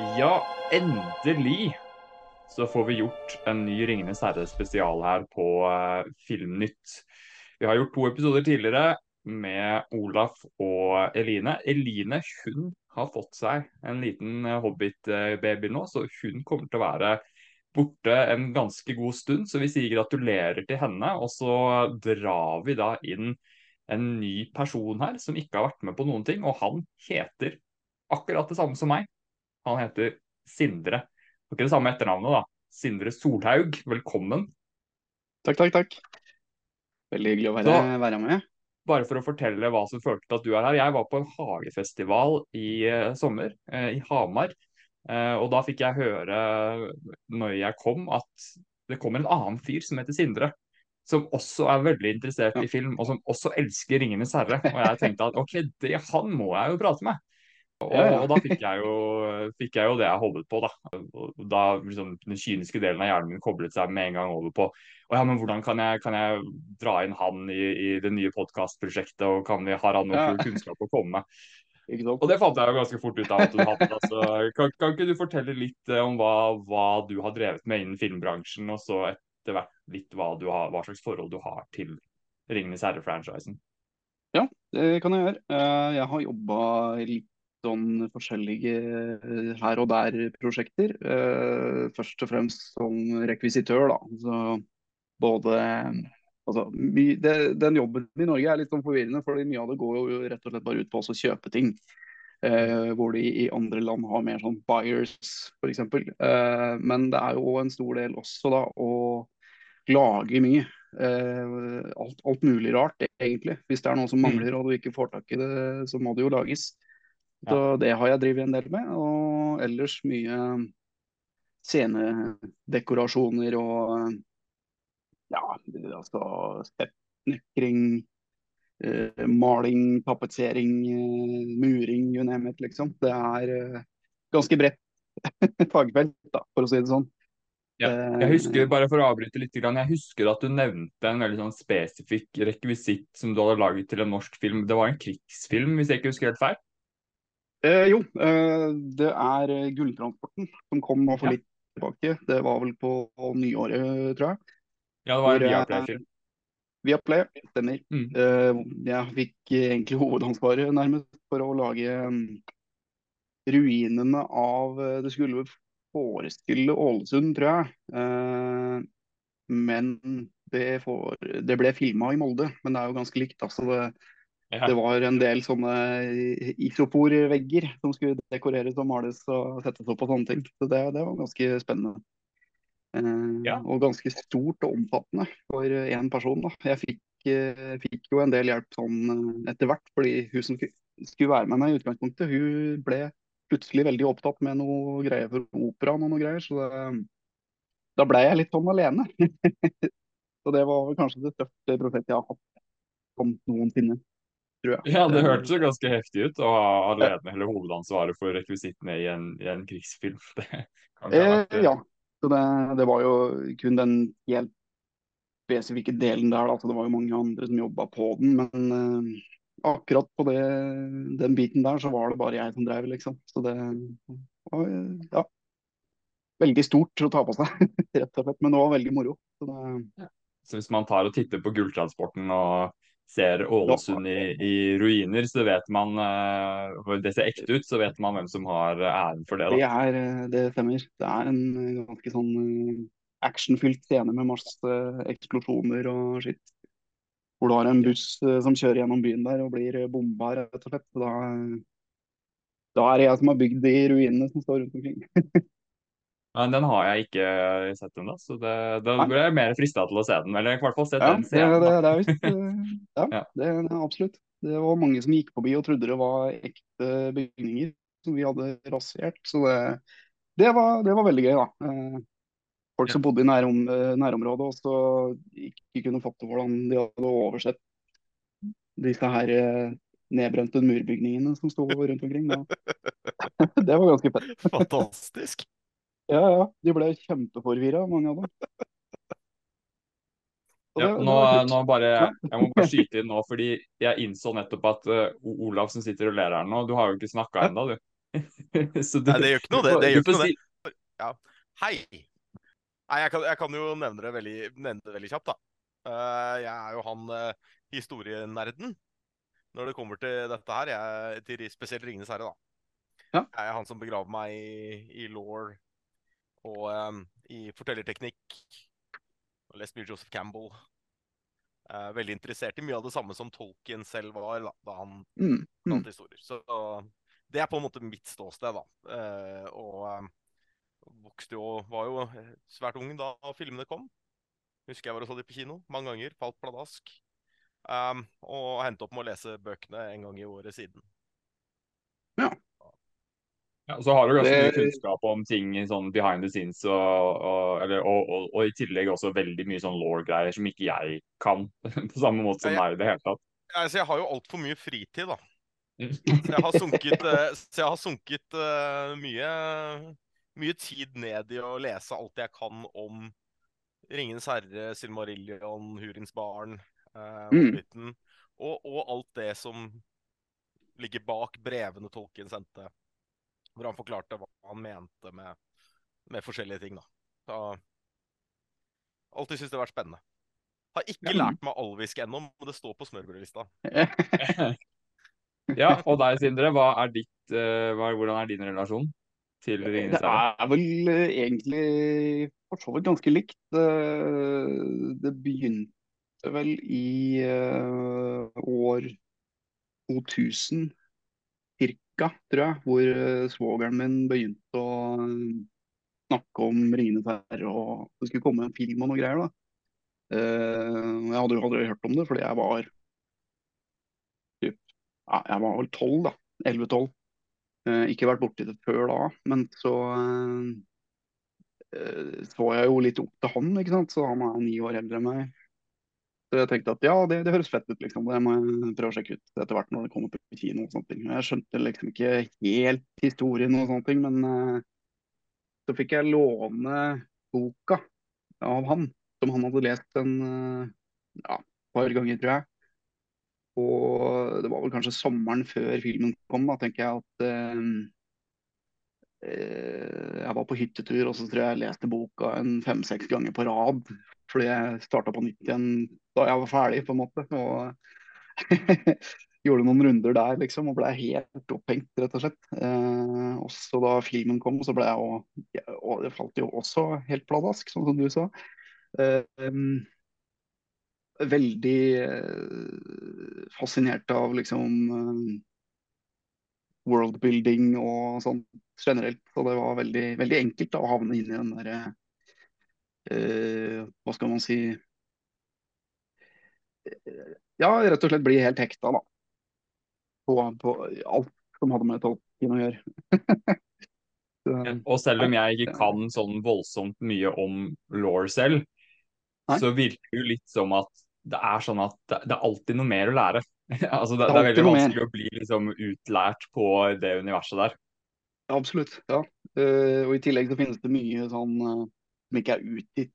Ja, endelig så får vi gjort en ny Ringenes herre-spesial her på uh, Filmnytt. Vi har gjort to episoder tidligere med Olaf og Eline. Eline hun har fått seg en liten uh, Hobbit-baby nå, så hun kommer til å være borte en ganske god stund. Så vi sier gratulerer til henne, og så drar vi da inn en ny person her som ikke har vært med på noen ting, og han heter akkurat det samme som meg. Han heter Sindre. Og ikke det samme etternavnet, da. Sindre Solhaug, velkommen. Takk, takk, takk. Veldig hyggelig å være, Så- være med. Bare for å fortelle hva som følte til at du er her. Jeg var på en hagefestival i uh, sommer, uh, i Hamar. Uh, og da fikk jeg høre, når jeg kom, at det kommer en annen fyr som heter Sindre. Som også er veldig interessert Ja. i film, og som også elsker 'Ringenes herre'. Og jeg tenkte at ok, det, han må jeg jo prate med. Og, Ja, ja. og da fikk jeg, jo, fikk jeg jo det jeg holdt på, da. Og da liksom, Den kyniske delen av hjernen min koblet seg med en gang over på å ja, men hvordan kan jeg, kan jeg dra inn han i, i det nye podkastprosjektet, og kan vi, har han noe kunnskap å komme med? Og det fant jeg jo ganske fort ut av at du hadde. Altså, kan, kan ikke du fortelle litt eh, om hva, hva du har drevet med innen filmbransjen, og så etter hvert litt hva, du har, hva slags forhold du har til Ringenes herre-franchisen? Ja, Det kan jeg gjøre. Eh, Jeg har jobba litt sånn forskjellige eh, her og der-prosjekter. Eh, Først og fremst som rekvisitør, da. Så både Altså, my- det, den jobben i Norge er litt sånn forvirrende, fordi mye av det går jo rett og slett bare ut på å kjøpe ting. Eh, hvor de i andre land har mer sånn buyers, f.eks. Eh, men det er jo en stor del også da å lage mye. Eh, alt, alt mulig rart, egentlig. Hvis det er noe som mangler og du ikke får tak i det, så må det jo lages. Så det har jeg drevet en del med. Og ellers mye scenedekorasjoner og ja, altså steppsnekring, eh, maling, tapetsering, eh, muring, you name it, liksom. Det er eh, ganske bredt fagfelt, da, for å si det sånn. Ja, Eh, Jeg husker, bare for å avbryte litt, jeg husker at du nevnte en veldig sånn spesifikk rekvisitt som du hadde laget til en norsk film. Det var en krigsfilm, hvis jeg ikke husker helt feil? Eh, jo, eh, det er eh, Gulltransporten som kom nå for Ja. litt tilbake. Det var vel på nyåret, tror jeg. Ja, det var en eh, Viaplay-film. Via Play, stemmer. Mm. Eh, jeg fikk egentlig hovedansvaret nærmest for å lage um, ruinene av eh, Det skulle forestille Ålesund, tror jeg. Eh, men det, for, det ble filma i Molde, men det er jo ganske likt. Altså det, Ja. det var en del sånne isoporvegger som skulle dekoreres og males og settes opp og sånne ting. Så det, det var ganske spennende. Eh, Ja. Og ganske stort og omfattende for én person. da. Jeg fikk, eh, fikk jo en del hjelp sånn eh, etter hvert, fordi hun som skulle være med meg i utgangspunktet, hun ble plutselig veldig opptatt med noe greier for operaen og noe greier, så det, da ble jeg litt sånn alene. så det var kanskje det største prosjektet jeg har hatt sånn noensinne, tror jeg. Ja, det hørtes jo ganske heftig ut å ha alene eller hovedansvaret for rekvisittene i en, i en krigsfilm. Vært Eh, ja. Så det, det var jo kun den helt spesifikke delen der, da. Så det var jo mange andre som jobba på den. Men eh, akkurat på det, den biten der, så var det bare jeg som drev, liksom. Så det var eh, ja, veldig stort å ta på seg, rett og slett. Men det var veldig moro. Så det, Så hvis man tar og titter på Gulltransporten og ser Ålesund i, i ruiner, så vet man for Det ser ekte ut, så vet man hvem som har æren for det. det er eh, Det stemmer. Det er en eh, ganske sånn eh, actionfylt scene med masse eksplosjoner og skitt. Hvor du har en buss eh, som kjører gjennom byen der og blir eh, bomba, rett og slett. Da, da er det jeg som har bygd de ruinene som står rundt omkring. Men den har jeg ikke sett ennå, så det, da Nei. ble jeg mer frista til å se den. Eller i hvert fall sett Ja, den det, scenen. det, det er visst eh, Ja, Ja. det absolutt. Det var mange som gikk forbi og trodde det var ekte bygninger som vi hadde rasert. Så det, det, var, det var veldig gøy, da. Eh, Folk som bodde i nærom, eh, nærområdet og så ikke kunne fatte hvordan de hadde oversett disse her nedbrente murbygningene som sto rundt omkring. Da. Det var ganske fett. Fantastisk. Ja, ja. De ble kjempeforvirra, mange av dem. Ja, nå, nå bare, jeg må bare skyte inn nå, fordi jeg innså nettopp at uh, Olav som sitter og ler her nå, du har jo ikke snakka ennå, du. Så du, Nei, det gjør ikke noe, det. det gjør ikke noe, det. Ja. Hei! Nei, jeg kan, jeg kan jo nevne det veldig, nevne det veldig kjapt, da. Uh, jeg er jo han uh, historienerden når det kommer til dette her. Jeg, til spesielt 'Ringenes herre', da. Ja. Jeg er han som begraver meg i, i law og um, i fortellerteknikk. Og lest mye Joseph Campbell. Uh, veldig interessert i mye av det samme som Tolkien selv var da, da han Mm. Mm. historier. Så det er på en måte mitt ståsted, da. Uh, og eh, vokste jo Var jo eh, svært ung da filmene kom. Husker jeg var og så de på kino mange ganger. Falt pladask. Um, og endte opp med å lese bøkene en gang i året siden. Ja, så har du ganske mye kunnskap om ting i sånn behind the scenes, og, og, eller, og, og, og i tillegg også veldig mye sånn law-greier som ikke jeg kan. På samme måte som meg deg i det hele tatt. Altså, jeg har jo altfor mye fritid, da. Så jeg har sunket, eh, så jeg har sunket uh, mye, mye tid ned i å lese alt jeg kan om Ringenes herre, Silmarillion, Hurins barn, eh, Mm. Og, og alt det som ligger bak brevene Tolkien sendte, hvor han forklarte hva han mente med, med forskjellige ting. da. Så, alltid syntes det har vært spennende. Har ikke Ja. lært meg alvisk ennå, men det står på smørbrødlista. Ja, og deg, Sindre, hva er ditt, eh, hva, hvordan er din relasjon til Ringenes Det er vel eh, egentlig for så vidt ganske likt. Eh, Det begynte vel i år 2000 cirka, tror jeg, hvor eh, svogeren min begynte å eh, snakke om Ringenes herre og det skulle komme en film og noe greier. da. Eh, Jeg hadde jo aldri hørt om det fordi jeg var typ, ja, jeg var vel 12 da, 11-12. Eh, ikke vært borti det før da, men så så jeg jo litt opp til han, ikke sant? Så han er ni år eldre enn meg. Jeg tenkte at ja, det, det høres fett ut, liksom. Det må jeg prøve å sjekke ut etter hvert når det kommer på kino og sånne ting. Jeg skjønte liksom ikke helt historien og sånne ting, men uh, så fikk jeg låne boka av han, som han hadde lest en uh, ja, par ganger, tror jeg. Og det var vel kanskje sommeren før filmen kom, da tenker jeg at eh, eh, jeg var på hyttetur, og så tror jeg jeg leste boka en fem-seks ganger på rad. Fordi jeg starta på nytt igjen da jeg var ferdig, på en måte. Og gjorde noen runder der, liksom, og ble helt opphengt, rett og slett. Eh, også da filmen kom, så ble jeg òg Og det falt jo også helt pladask, sånn som du sa. Eh, veldig eh, fascinert av liksom eh, worldbuilding og sånn generelt. Så det var veldig, veldig enkelt da, å havne inn i den derre eh, Hva skal man si Ja, rett og slett bli helt hekta, da. På, på alt som hadde med Tolkien å gjøre. Så, Og selv om jeg ikke kan sånn voldsomt mye om law selv, Nei. så virker det jo litt som at det er sånn at det, er alltid noe mer å lære. altså det, Det er det er veldig vanskelig mer. å bli liksom utlært på det universet der. Absolutt. ja. Uh, og i tillegg så finnes det mye sånn uh, som ikke er utgitt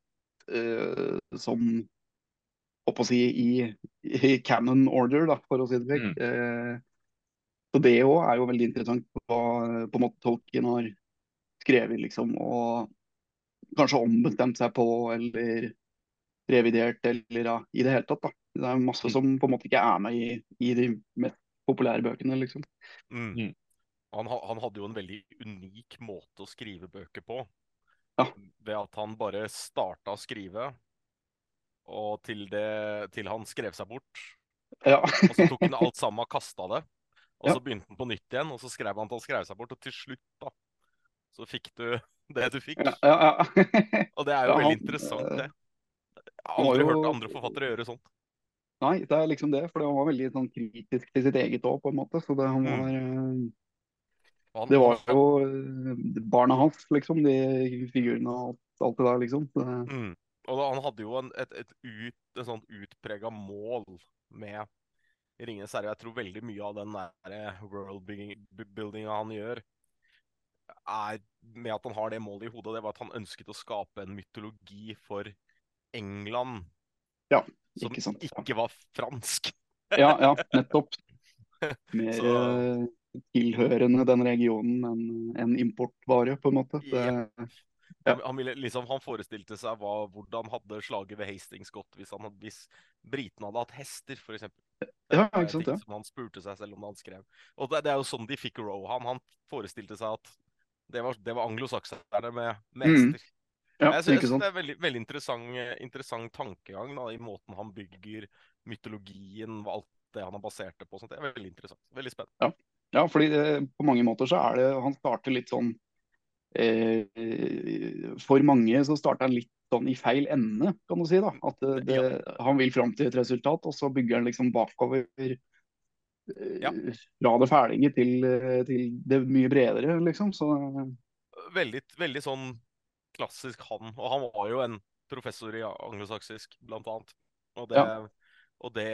uh, som oppå å si i, i canon order, da, for å si det slik. Mm. Eh, så det òg er jo veldig interessant hva på en måte Tolkien har skrevet, liksom, og kanskje ombestemt seg på, eller revidert, eller ja, i det hele tatt. da. Det er masse som på en måte ikke er med i, i de mest populære bøkene, liksom. Mm. Mm. Han, han hadde jo en veldig unik måte å skrive bøker på. Ja. Ved at han bare starta å skrive, og til, det, til han skrev seg bort. Ja. Og så tok han alt sammen og kasta det. Og så begynte han på nytt igjen, og så skrev han til han skrev seg bort. Og til slutt, da, så fikk du det du fikk. ja, ja. Og det er jo veldig interessant, eh, det. Jeg har aldri jo- hørt andre forfattere gjøre sånt. Nei, det er liksom det. For han var veldig sånn kritisk til sitt eget òg, på en måte. Så det, han Mm. var, mm. Det var jo eh, barna hans, liksom. De figurene og alt, det der, liksom. Det- Mm. Og han hadde jo en, et, et, ut, et sånt utprega mål med Ringenes herre. Jeg tror veldig mye av den der world-buildinga han gjør, er med at han har det målet i hodet. Det var at han ønsket å skape en mytologi for England Ja, som ikke. Ja. ikke var fransk. ja, ja, nettopp. Mer Så- eh, tilhørende den regionen enn en importvare, på en måte. Det, ja. han, liksom, han, forestilte seg hva, hvordan hadde slaget ved Hastings gått hvis, han, hvis britene hadde hatt hester, f.eks. Ja, ikke sant, ja. Som han spurte seg selv om han skrev. Og det, det er jo sånn de fikk Rohan. Han forestilte seg at det var, det var anglosakserne med, med mm. hester. Mm. Ja, jeg synes, det er veldig, veldig interessant, interessant, tankegang da, i måten han bygger mytologien, og alt det han har basert det på. Sånt. Det er veldig interessant. Veldig spennende. Ja, ja fordi det, på mange måter så er det Han starter litt sånn eh, For mange så starter han litt sånn i feil ende, kan du si. da. At det, det, ja. Han vil fram til et resultat, og så bygger han liksom bakover eh, ja. fra det ferdige til, til, det mye bredere, liksom. Så... Veldig, veldig sånn klassisk han. Og han var jo en professor i anglosaksisk, blant annet. Og det, ja. og det,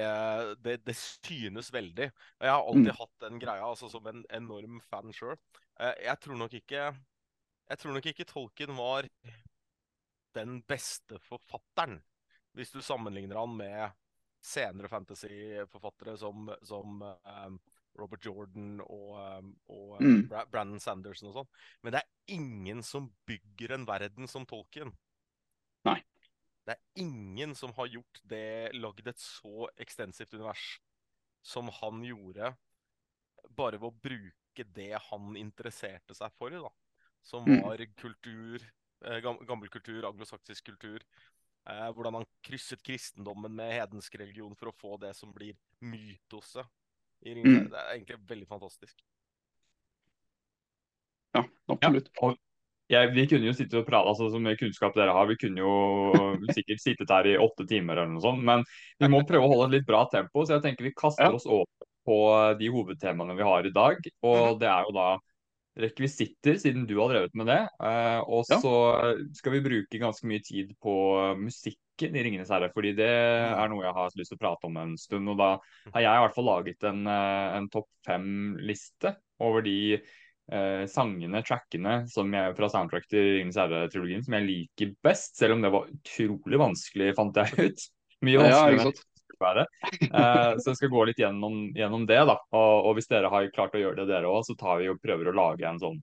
det, det synes veldig. Jeg har alltid mm. hatt den greia, altså som en enorm fan sjøl. Eh, jeg tror nok ikke Jeg tror nok ikke Tolkien var den beste forfatteren, hvis du sammenligner han med senere fantasyforfattere som, som um, Robert Jordan og, um, og uh, mm. Brandon Sanderson og sånn. Men det er ingen som bygger en verden som Tolkien. Nei. Det er ingen som har gjort det, lagd et så ekstensivt univers som han gjorde, bare ved å bruke det han interesserte seg for, da. Som mm. var kultur, eh, gammel kultur, anglosaksisk kultur. Eh, hvordan han krysset kristendommen med hedensk religion for å få det som blir mytose i Ringenes mm. Det er egentlig veldig fantastisk. Ja, absolutt. Ja, Ja, vi kunne jo sitte og prate, altså Så kunnskap dere har, vi kunne jo sikkert sittet her i åtte timer eller noe sånt. Men vi må prøve å holde et litt bra tempo, så jeg tenker vi kaster ja. oss over på de hovedtemaene vi har i dag. Og -hmm. det er jo da rekvisitter, siden du har drevet med det. Uh, og så ja. skal vi bruke ganske mye tid på musikken i 'Ringenes herre'. fordi det er noe jeg har lyst til å prate om en stund. Og da har jeg i hvert fall laget en, eh, en topp fem-liste over de eh, sangene, trackene, som jeg, fra soundtrack til 'Ringenes herre'-trilogien som jeg liker best. Selv om det var utrolig vanskelig, fant jeg ut. Mye vanskeligere ja, være. Eh, så jeg skal gå litt gjennom, gjennom det. da. Og, og, hvis dere har klart å gjøre det, dere òg, så tar vi og prøver å lage en sånn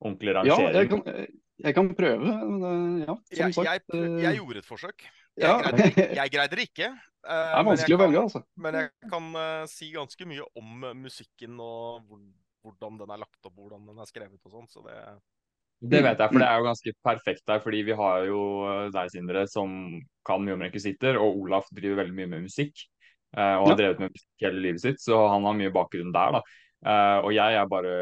ordentlig rangering. Ja, jeg kan, jeg kan prøve. Ja, jeg, sagt, jeg, jeg, eh, gjorde et forsøk. Jeg, ja. greide, jeg greide det ikke. Uh, det er vanskelig å velge, altså. Men jeg kan uh, si ganske mye om musikken og hvordan den er lagt opp, hvordan den er skrevet og sånn. Så det det vet jeg, for det er jo ganske perfekt der. fordi vi har jo deg, Sindre, som kan mye om rekvisitter. Og Olaf driver veldig mye med musikk. Uh, og har drevet med musikk hele livet sitt, så han har mye bakgrunn der. da. Uh, og jeg er bare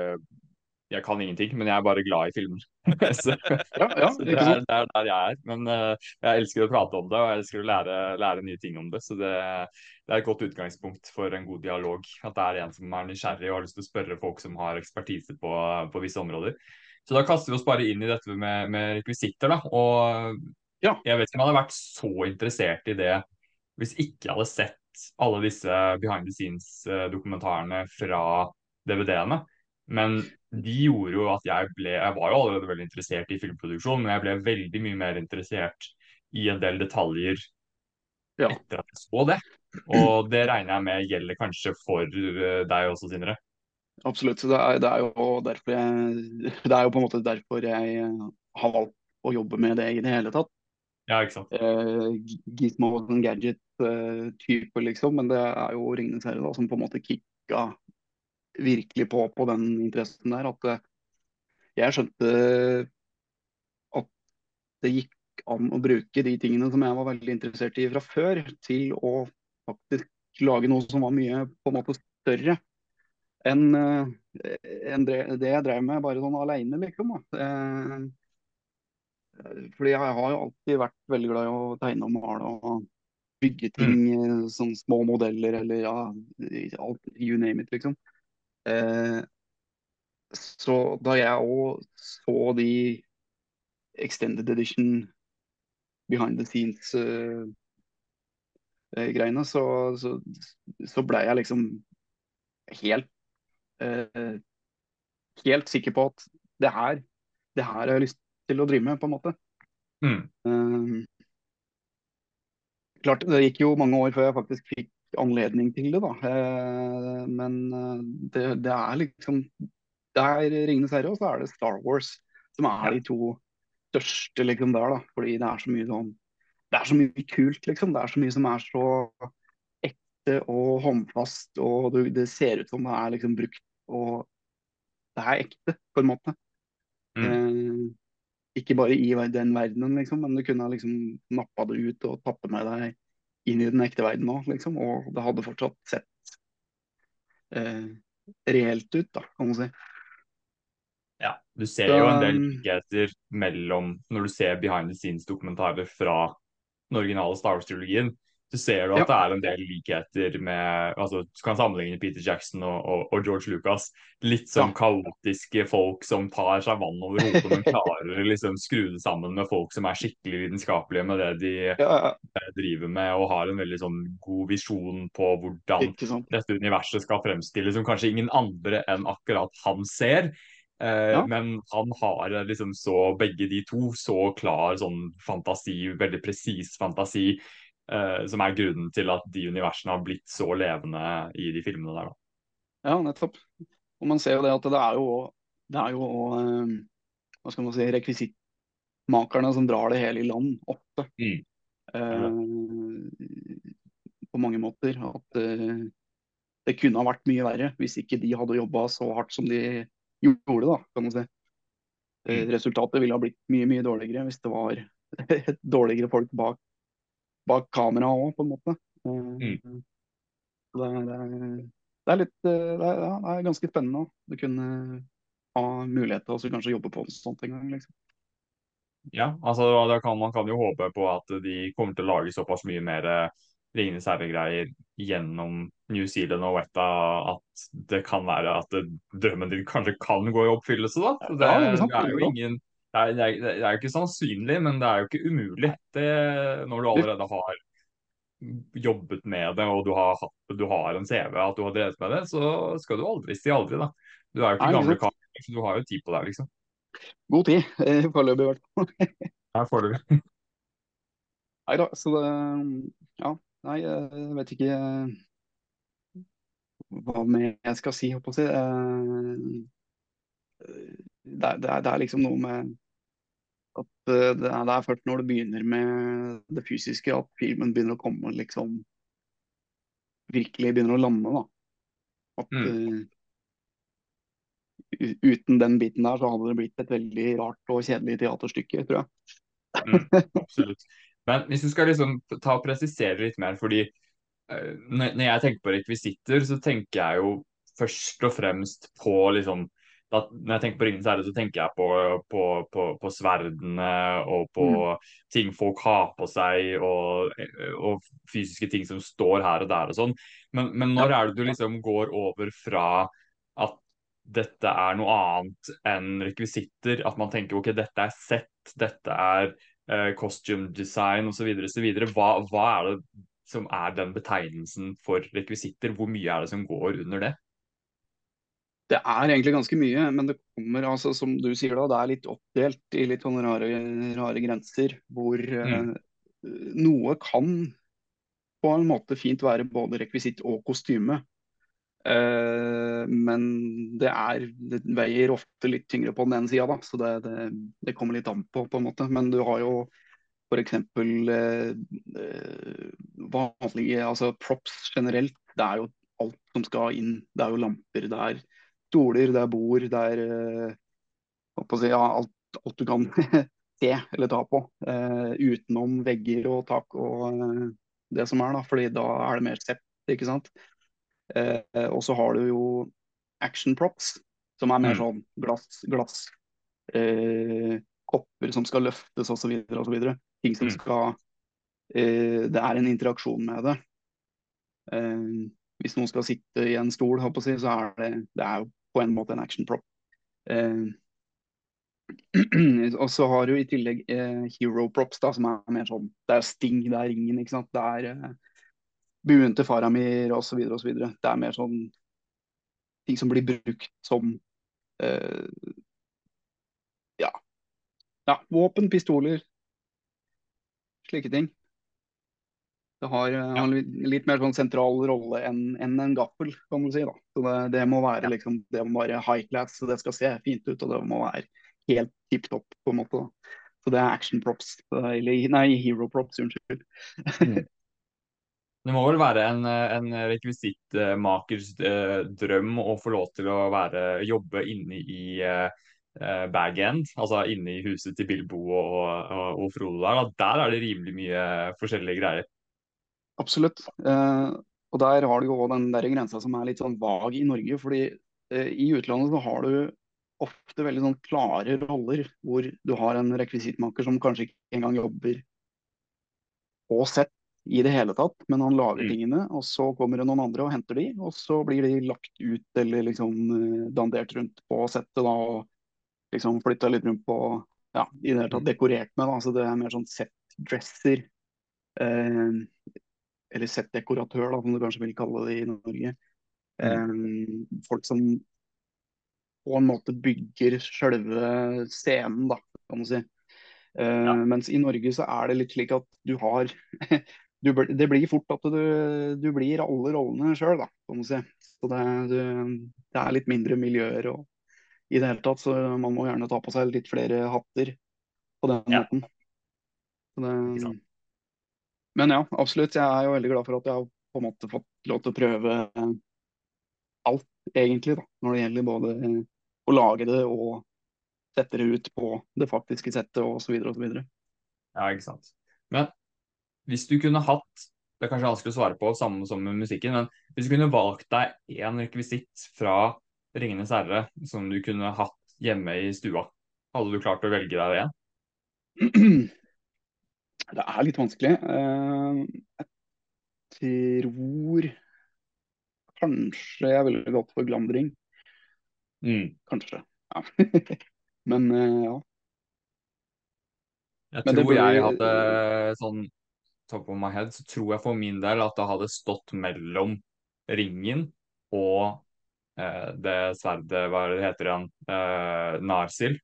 jeg kan ingenting, men jeg er bare glad i filmer. så, ja, ja, så det, er, det, er, der jeg er. Men uh, jeg elsker å prate om det, og jeg elsker å lære, lære nye ting om det. Så det, det, er et godt utgangspunkt for en god dialog. At det er en som er nysgjerrig og har lyst til å spørre folk som har ekspertise på, på visse områder. Så da kaster vi oss bare inn i dette med, med rekvisitter. da, og ja. jeg vet ikke om jeg hadde vært så interessert i det hvis ikke jeg hadde sett alle disse behind the scenes-dokumentarene eh, fra DVD-ene. Men de gjorde jo at jeg ble Jeg var jo allerede veldig interessert i filmproduksjon, men jeg ble veldig mye mer interessert i en del detaljer ja. etter at jeg så det. Og det regner jeg med gjelder kanskje for eh, deg også, Sindre? Absolutt. Det er, det er, jo derfor jeg Det er jo på en måte derfor jeg har valgt å jobbe med det i det hele tatt. Ja, ikke sant. Eh, Gizmo en gadget-type, eh, liksom. Men det er jo Ringenes herre som på en måte kicka virkelig på på den interessen der. At eh, jeg skjønte at det gikk an å bruke de tingene som jeg var veldig interessert i fra før, til å faktisk lage noe som var mye på en måte større enn en det, det jeg drev med bare sånn aleine, liksom. Eh, fordi jeg har jo alltid vært veldig glad i å tegne og male og bygge ting, mm. sånn små modeller eller ja, alt, you name it, liksom. Eh, så da jeg òg så de extended edition behind the scenes-greiene, uh, så, så, så ble jeg liksom helt uh, helt sikker på at det her, det her har jeg lyst til å drive med, på en måte. Mm. Eh, klart, Det gikk jo mange år før jeg faktisk fikk anledning til det. da. Men men eh, det, det er liksom Det er 'Ringenes herre', og så er det 'Star Wars', som er de to største liksom der, da. Fordi det er så mye sånn Det er så mye kult, liksom. Det er så mye som er så ekte og håndfast, og det, det ser ut som det er liksom brukt, og det er ekte, på en måte. Mm. Eh, ikke bare i den verdenen, liksom, men du kunne ha liksom nappa det ut og tappet med deg inn i den ekte verden òg, liksom. Og det hadde fortsatt sett eh, reelt ut, da, kan man si. Ja, du ser jo en del likheter mellom Når du ser behind the scenes-dokumentarer fra den originale Star Wars-trilogien, så ser du at Ja. det er en del likheter med altså Du kan sammenligne Peter Jackson og, og, og George Lucas. Litt sånn Ja. kaotiske folk som tar seg vann over hodet, men klarer liksom skru det sammen med folk som er skikkelig vitenskapelige med det de Ja, ja, driver med, og har en veldig sånn god visjon på hvordan dette universet skal fremstilles som kanskje ingen andre enn akkurat han ser. Eh, Ja. Men han har eh, liksom så begge de to så klar sånn fantasi, veldig presis fantasi, eh, som er grunnen til at de universene har blitt så levende i de filmene der. da. Ja, nettopp. Og man ser jo det at det er jo det er jo eh, hva skal man si, rekvisittmakerne som drar det hele i land oppe. Mm. Eh, på mange måter. At eh, det kunne ha vært mye verre hvis ikke de hadde jobba så hardt som de gjorde, da, kan man si. Eh, Mm. Resultatet ville ha blitt mye, mye dårligere hvis det var dårligere folk bak, bak kamera òg, på en måte. Eh, Mm. det, er- det, er- det er litt eh, det er, det er ganske spennende å kunne ha mulighet til å kanskje jobbe på en sånt en gang. liksom. Ja, altså da kan, Man kan jo håpe på at de kommer til å lage såpass mye mer eh, Ringenes herre-greier gjennom New Zealand og Weta at det kan være at drømmen din kanskje kan gå i oppfyllelse. da. Så Det, Ja, ikke sant? det er jo ingen det er, det, er, det er jo ikke sannsynlig, men det er jo ikke umulig. Det, når du allerede har jobbet med det og du har, du har en CV, at du har drevet med det, så skal du aldri si aldri. da. Du er jo ikke Nei, gamle kar, så du har jo tid på deg, liksom. God tid, eh, foreløpig i hvert fall. Her foreløpig. Nei da, så det Ja, nei, jeg vet ikke eh, hva mer jeg skal si, holdt på å si. Det det det er liksom noe med at eh, det er, det er først når det begynner med det fysiske at filmen begynner å komme liksom Virkelig begynner å lande, da. At mm. uh, uten den biten der, så hadde det blitt et veldig rart og kjedelig teaterstykke, tror jeg. Mm, absolutt. Men hvis du skal liksom ta og presisere litt mer, fordi uh, når når jeg tenker på rekvisitter, så tenker jeg jo først og fremst på liksom da, Når jeg tenker på Ringenes herre, så tenker jeg på, på, på, på sverdene og på ting folk har på seg, og, og fysiske ting som står her og der og sånn. Men, men når er det du liksom går over fra at dette er noe annet enn rekvisitter, at man tenker ok, dette er sett, dette er uh, costume design osv. Hva, hva er det som er den betegnelsen for rekvisitter? Hvor mye er det som går under det? Det er egentlig ganske mye, men det kommer, altså, som du sier da, det er litt oppdelt i litt sånne rare, rare grenser, hvor Mm. eh, noe kan på en måte fint være både rekvisitt og kostyme. Eh, men det er det veier ofte litt tyngre på den ene sida, da, så det, det, det kommer litt an på, på en måte. Men du har jo f.eks. Eh, eh, vanlige altså props generelt. Det er jo alt som skal inn. Det er jo lamper, det er stoler, det er bord, det er eh, si, ja, alt, alt du kan se eller ta på. Uh, utenom vegger og tak og uh, det som er, da, fordi da er det mer sept, ikke sant. Uh, og så har du jo action props, som er mer Mm. sånn glass, glass kopper som skal løftes osv. osv. Ting som Mm. skal Det er en interaksjon med det. Hvis noen skal sitte i en stol, så er det, det er jo på en måte en action prop. Eh, og så har du i tillegg eh, hero props, da, som er mer sånn Det er Sting, det er ringen, ikke sant. Det er eh, buen til Faramir osv. osv. Det er mer sånn ting som blir brukt som eh, ja. ja. Våpen, pistoler, slike ting. Det har, ja. har litt mer sånn sentral rolle enn en, en gaffel, kan du si. da. Så det, det må være liksom, det må være high class, det skal se fint ut, og det må være helt tipp topp. på en måte. da. Så det er action props. Eller nei, hero props, unnskyld. Mm. Det må vel være en, en rekvisittmakers eh, drøm å få lov til å være, jobbe inne i eh, bag-end, altså inne i huset til Bilbo og, og, og Frodo der. Der er det rimelig mye forskjellige greier. Absolutt. Eh, og der har du jo den der grensa som er litt sånn vag i Norge. fordi eh, i utlandet så har du ofte veldig sånn klare roller, hvor du har en rekvisittmaker som kanskje ikke engang jobber på sett i det hele tatt, men han lager mm. tingene, og så kommer det noen andre og henter de, og så blir de lagt ut eller liksom uh, dandert rundt på settet da, og liksom flytta litt rundt på ja, i det hele tatt mm. dekorert med. da, så Det er mer sånn set-dresser. Uh, eller settdekoratør, da, som du kanskje vil kalle det i Norge. Um, folk som på en måte bygger selve scenen, da, kan du si. Uh, ja. Mens i Norge så er det litt slik at du har du, Det blir fort at du, du blir alle rollene sjøl, da, kan du si. Så det, du, det, er litt mindre miljøer og i det hele tatt, så man må gjerne ta på seg litt flere hatter på den ja. måten. Det, men ja, absolutt. Jeg er jo veldig glad for at jeg har på en måte fått lov til å prøve alt, egentlig, da, når det gjelder både å lage det og sette det ut på det faktiske settet osv. osv. Ja, ikke sant. Men hvis du kunne hatt det er kanskje vanskelig å svare på, samme som med musikken, men hvis du kunne valgt deg én rekvisitt fra 'Ringenes herre' som du kunne hatt hjemme i stua, hadde du klart å velge deg det? Det er litt vanskelig. Eh, jeg tror kanskje jeg ville gått for glandring. Mm. Kanskje. Ja. Men eh, ja. Jeg tror blir... jeg hadde sånn top of my head, så tror jeg for min del at det hadde stått mellom ringen og eh, det sverdet, hva det heter igjen, eh, Narsil.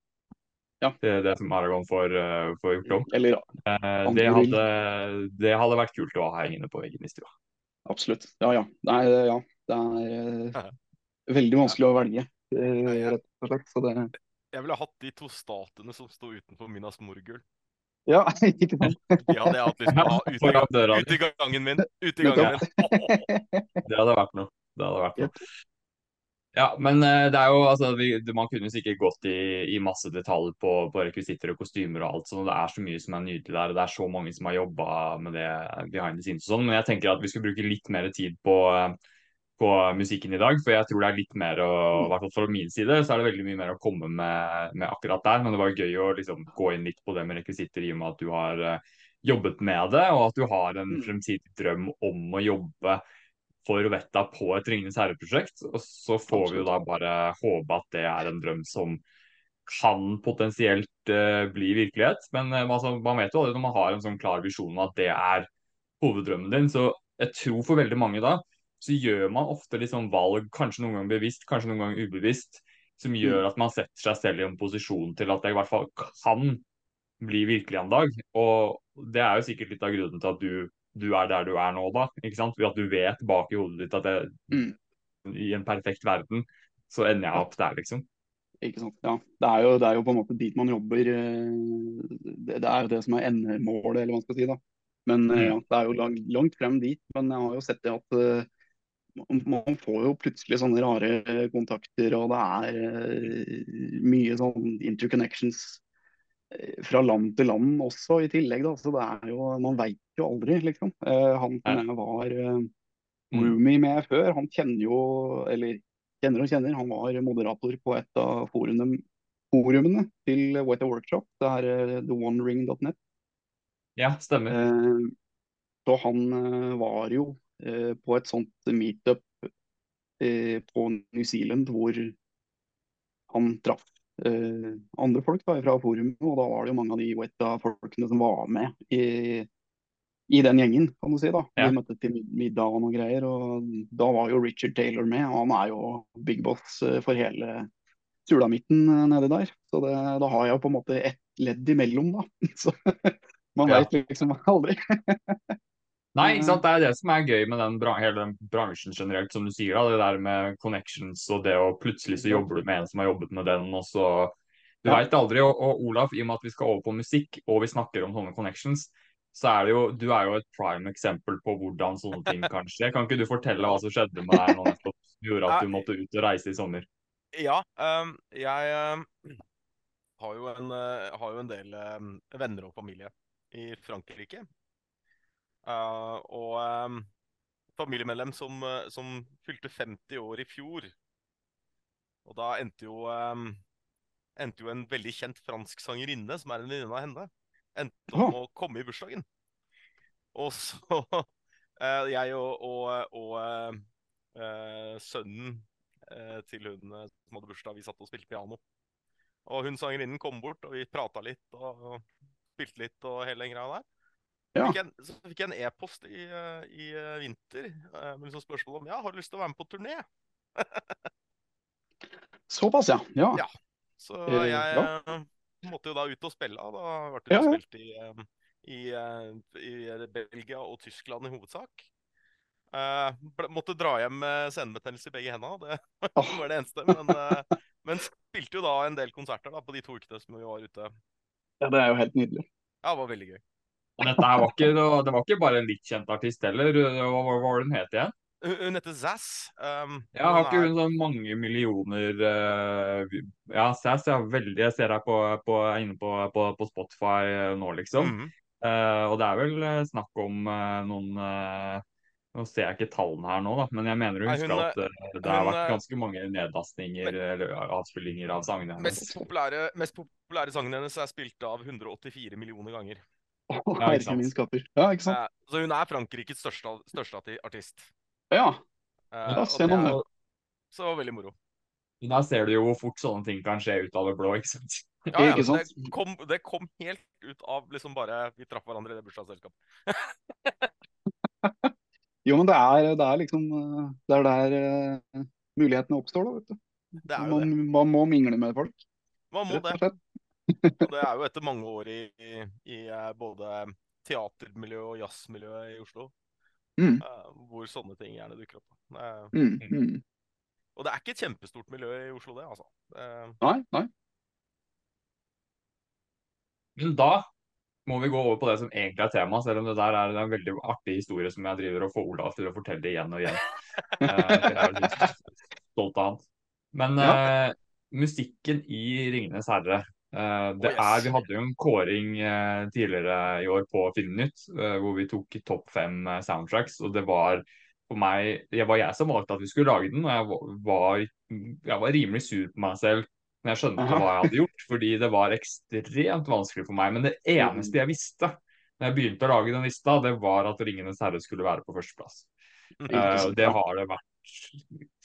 Ja. Det, det som Aragon får, uh, får gjort om. Eller, eh, det, hadde, det hadde vært kult å ha hengende på veggen i stua. Absolutt. Ja, ja. Nei, ja. Det er uh, veldig vanskelig å velge. Eh, rett og slett. Så det... Jeg ville hatt de to statene som sto utenfor Minas Morgul. Ja, ikke sant? De hadde jeg hatt lyst til å ha ute, ute i gangen min. Ute i gangen min. Det hadde vært noe. Det hadde vært noe. Ja, men eh, det er jo, altså, vi, man kunne sikkert gått i, i masse detaljer på, på, rekvisitter og kostymer og alt. så Det er så mye som er nydelig der, og det er så mange som har jobba med det behind the scenes og sånn. Men jeg tenker at vi skal bruke litt mer tid på uh, på musikken i dag. For jeg tror det er litt mer å, i hvert fall fra min side, så er det veldig mye mer å komme med, med akkurat der. Men det var gøy å liksom gå inn litt på det med rekvisitter i og med at du har jobbet med det, og at du har en mm. fremtidig drøm om å jobbe for Vetta på et Ringenes herre-prosjekt. Og så får vi jo da bare håpe at det er en drøm som kan potensielt uh, bli virkelighet. Men uh, altså, man vet jo aldri når man har en sånn klar visjon om at det er hoveddrømmen din. Så jeg tror for veldig mange da så gjør man ofte liksom valg, kanskje noen ganger bevisst, kanskje noen ganger ubevisst, som gjør mm. at man setter seg selv i en posisjon til at det i hvert fall kan bli virkelig en dag. Og det er jo sikkert litt av grunnen til at du, du er der du er nå, da. ikke sant? Ved at du vet bak i hodet ditt at det, mm. i en perfekt verden så ender jeg opp der, liksom. Ikke sant. Ja. Det er, jo, det er jo på en måte dit man jobber. Eh, det, det er jo det som er endemålet, eller hva man skal si. da. Men eh, mm. ja, det er jo langt, langt frem dit. Men jeg har jo sett det at eh, man får jo plutselig sånne rare kontakter, og det er mye sånn interconnections fra land til land også i tillegg. Da. Så det er jo, man veit jo aldri, liksom. Uh, han som jeg var mm. roomie med før, han kjenner jo, eller kjenner og kjenner, han var moderator på et av forumene, forumene til White Workshop. Det er theonering.net. Ja, stemmer. så han var jo Eh, på et sånt meetup eh, på New Zealand hvor han traff eh, andre folk da, fra forumet. Og da var det jo mange av de Wetta-folkene som var med i, i, den gjengen, kan du si. da. Ja. Vi møttes til middag og noen greier. Og da var jo Richard Taylor med, og han er jo big boss for hele sulamitten nedi der. Så det, da har jeg jo på en måte ett ledd imellom, da. Så man ja. veit liksom aldri. Nei, ikke sant? det er det som er gøy med den hele den bransjen generelt, som du sier. da, Det der med connections og det å plutselig så jobber du med en som har jobbet med den, og så Du Ja. veit aldri. Og, og Olaf, i og med at vi skal over på musikk, og vi snakker om sånne connections, så er det jo Du er jo et prime eksempel på hvordan sånne ting kan skje. Kan ikke du fortelle hva som skjedde med deg nå nettopp, som gjorde at du måtte ut og reise i sommer? Ja, um, jeg um, har, jo en, uh, har jo en del um, venner og familie i Frankrike. Eh, og um, familiemedlem som, eh, som fylte 50 år i fjor. Og da endte jo, um, endte jo en veldig kjent fransk sangerinne, som er en venninne av henne, endte opp med å komme i bursdagen. Og så uh, Jeg og, og, og eh, sønnen til hun som hadde bursdag, vi satt og spilte piano. Og hun sangerinnen kom bort, og vi prata litt og spilte litt og hele den greia der. Ja. Fikk en- så fikk jeg en e-post i, eh, i eh, vinter eh, med liksom spørsmål om ja, har du lyst til å være med på turné. Såpass, ja. Ja. Ja. Så jeg eh, måtte jo da ut og spille. Da ble det Ja, ja. spilt i, i, i Belgia og Tyskland i hovedsak. Ble, måtte dra hjem med senebetennelse i begge hendene. Det var det eneste. Men, men spilte jo da en del konserter da, på de to ukene som vi var ute. ja, det er jo helt nydelig. Ja, det var veldig gøy. Og dette her var ikke, det var ikke bare en litt kjent artist heller. Hva, var det hun het igjen? Hun, hun heter Zass. Um, Ja, har ikke hun sånn mange millioner uh, Ja, Zass er veldig Jeg ser deg på, på, inne på, på, på Spotify eh, nå, liksom. Mm -hmm. uh, og det er vel snakk om uh, noen Nå ser jeg ikke tallene her nå, da, men jeg mener å Nei, hun, at det har vært ganske mange nedlastninger eller avspillinger av sangene hennes. Mest populære, mest populære sangen hennes er spilt av 184 millioner ganger. Ja, ikke sant. min skaper. Ja, ikke sant. Eh, så hun er Frankrikes største, største artist. Ja. Eh, Ja, og se det er så veldig moro. Da ser du jo hvor fort sånne ting kan skje ut av det blå, ikke sant. Ja, ja, Ikke sant? Det, kom, det kom helt ut av liksom bare Vi traff hverandre i det bursdagsselskapet. Jo, men det er, det er liksom eh, Det er der uh, mulighetene oppstår, da, vet du. Det er jo Man, det. man må mingle med folk, Man må rett det. Og det er jo etter mange år i, i, i eh, både teatermiljø og jazzmiljø i Oslo, Mm, eh, hvor sånne ting gjerne dukker opp. Eh, mm, mm. og det er ikke et kjempestort miljø i Oslo, det, altså. Eh, Nei, nei. Men da må vi gå over på det som egentlig er tema, selv om det der er en veldig artig historie som jeg driver og får Olav til å fortelle igjen og igjen. Eh, jeg er litt stolt av han. Men Ja. eh, musikken i 'Ringenes herre' det Oh, yes. er, Vi hadde jo en kåring eh, tidligere i år på Filmnytt eh, hvor vi tok topp fem eh, soundtracks. og det var for meg, Det var jeg som valgte at vi skulle lage den, og jeg var, jeg var rimelig sur på meg selv Men jeg skjønte Aha. hva jeg hadde gjort, fordi det var ekstremt vanskelig for meg. Men det eneste jeg visste når jeg begynte å lage den lista, det var at 'Ringenes herre' skulle være på førsteplass. Uh, det har det vært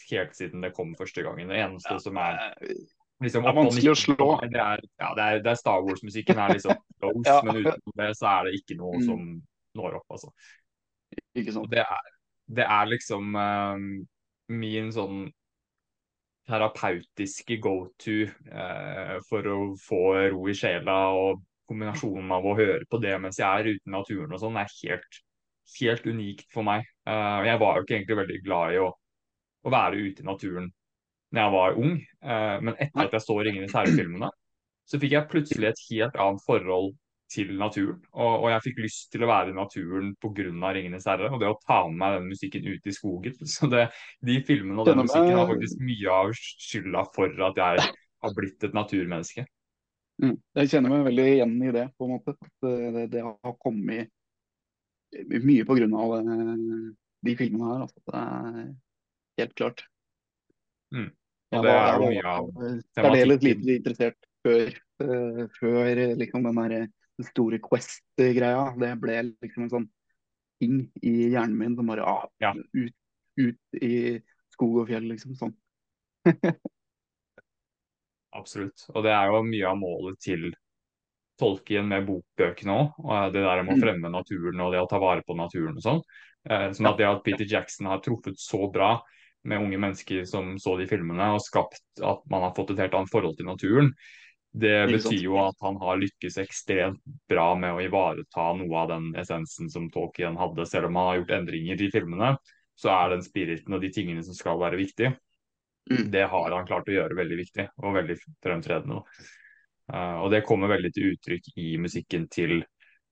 helt siden det kom første gangen. Det eneste som er Eh, liksom Det er vanskelig å slå. Det er, ja, det er, det er Star Wars-musikken er liksom close, Ja. men utenom det så er det ikke noe Mm. som når opp, altså. Ikke sant. det er, det er liksom eh, min sånn terapeutiske go-to uh, for å få ro i sjela. Og kombinasjonen av å høre på det mens jeg er ute i naturen og sånn, er helt, helt unikt for meg. Uh, jeg var jo ikke egentlig veldig glad i å, å være ute i naturen når jeg var ung, eh, men etter at jeg så 'Ringenes herre'-filmene, så fikk jeg plutselig et helt annet forhold til naturen. Og, og jeg fikk lyst til å være i naturen pga. 'Ringenes herre' og det å ta med meg den musikken ut i skogen. Så det, de filmene og den musikken har faktisk mye av skylda for at jeg har blitt et naturmenneske. Mm. Jeg kjenner meg veldig igjen i det, på en måte. At Det, det, har kommet mye av eh, de filmene her. Altså. Det er helt klart. Mm. Og det er jo mye av Særdeles lite interessert før, uh, før eh, liksom den der den store Quest-greia. Det ble liksom en sånn ting i hjernen min som bare ah, Ja. ut, ut i skog og fjell, liksom. Sånn. Absolutt. Og det er jo mye av målet til Tolkien med bokbøkene òg. Og det der med å Mm. fremme naturen og det å ta vare på naturen og sånn. Eh, sånn at det at Peter Jackson har truffet så bra med unge mennesker som så de filmene, og skapt at man har fått et helt annet forhold til naturen, Det betyr jo at han har lykkes ekstremt bra med å ivareta noe av den essensen som Tolkien hadde. Selv om han har gjort endringer i filmene, så er den spiriten og de tingene som skal være viktige, Mm. det har han klart å gjøre veldig viktig og veldig fremtredende. Uh, og det kommer veldig til uttrykk i musikken til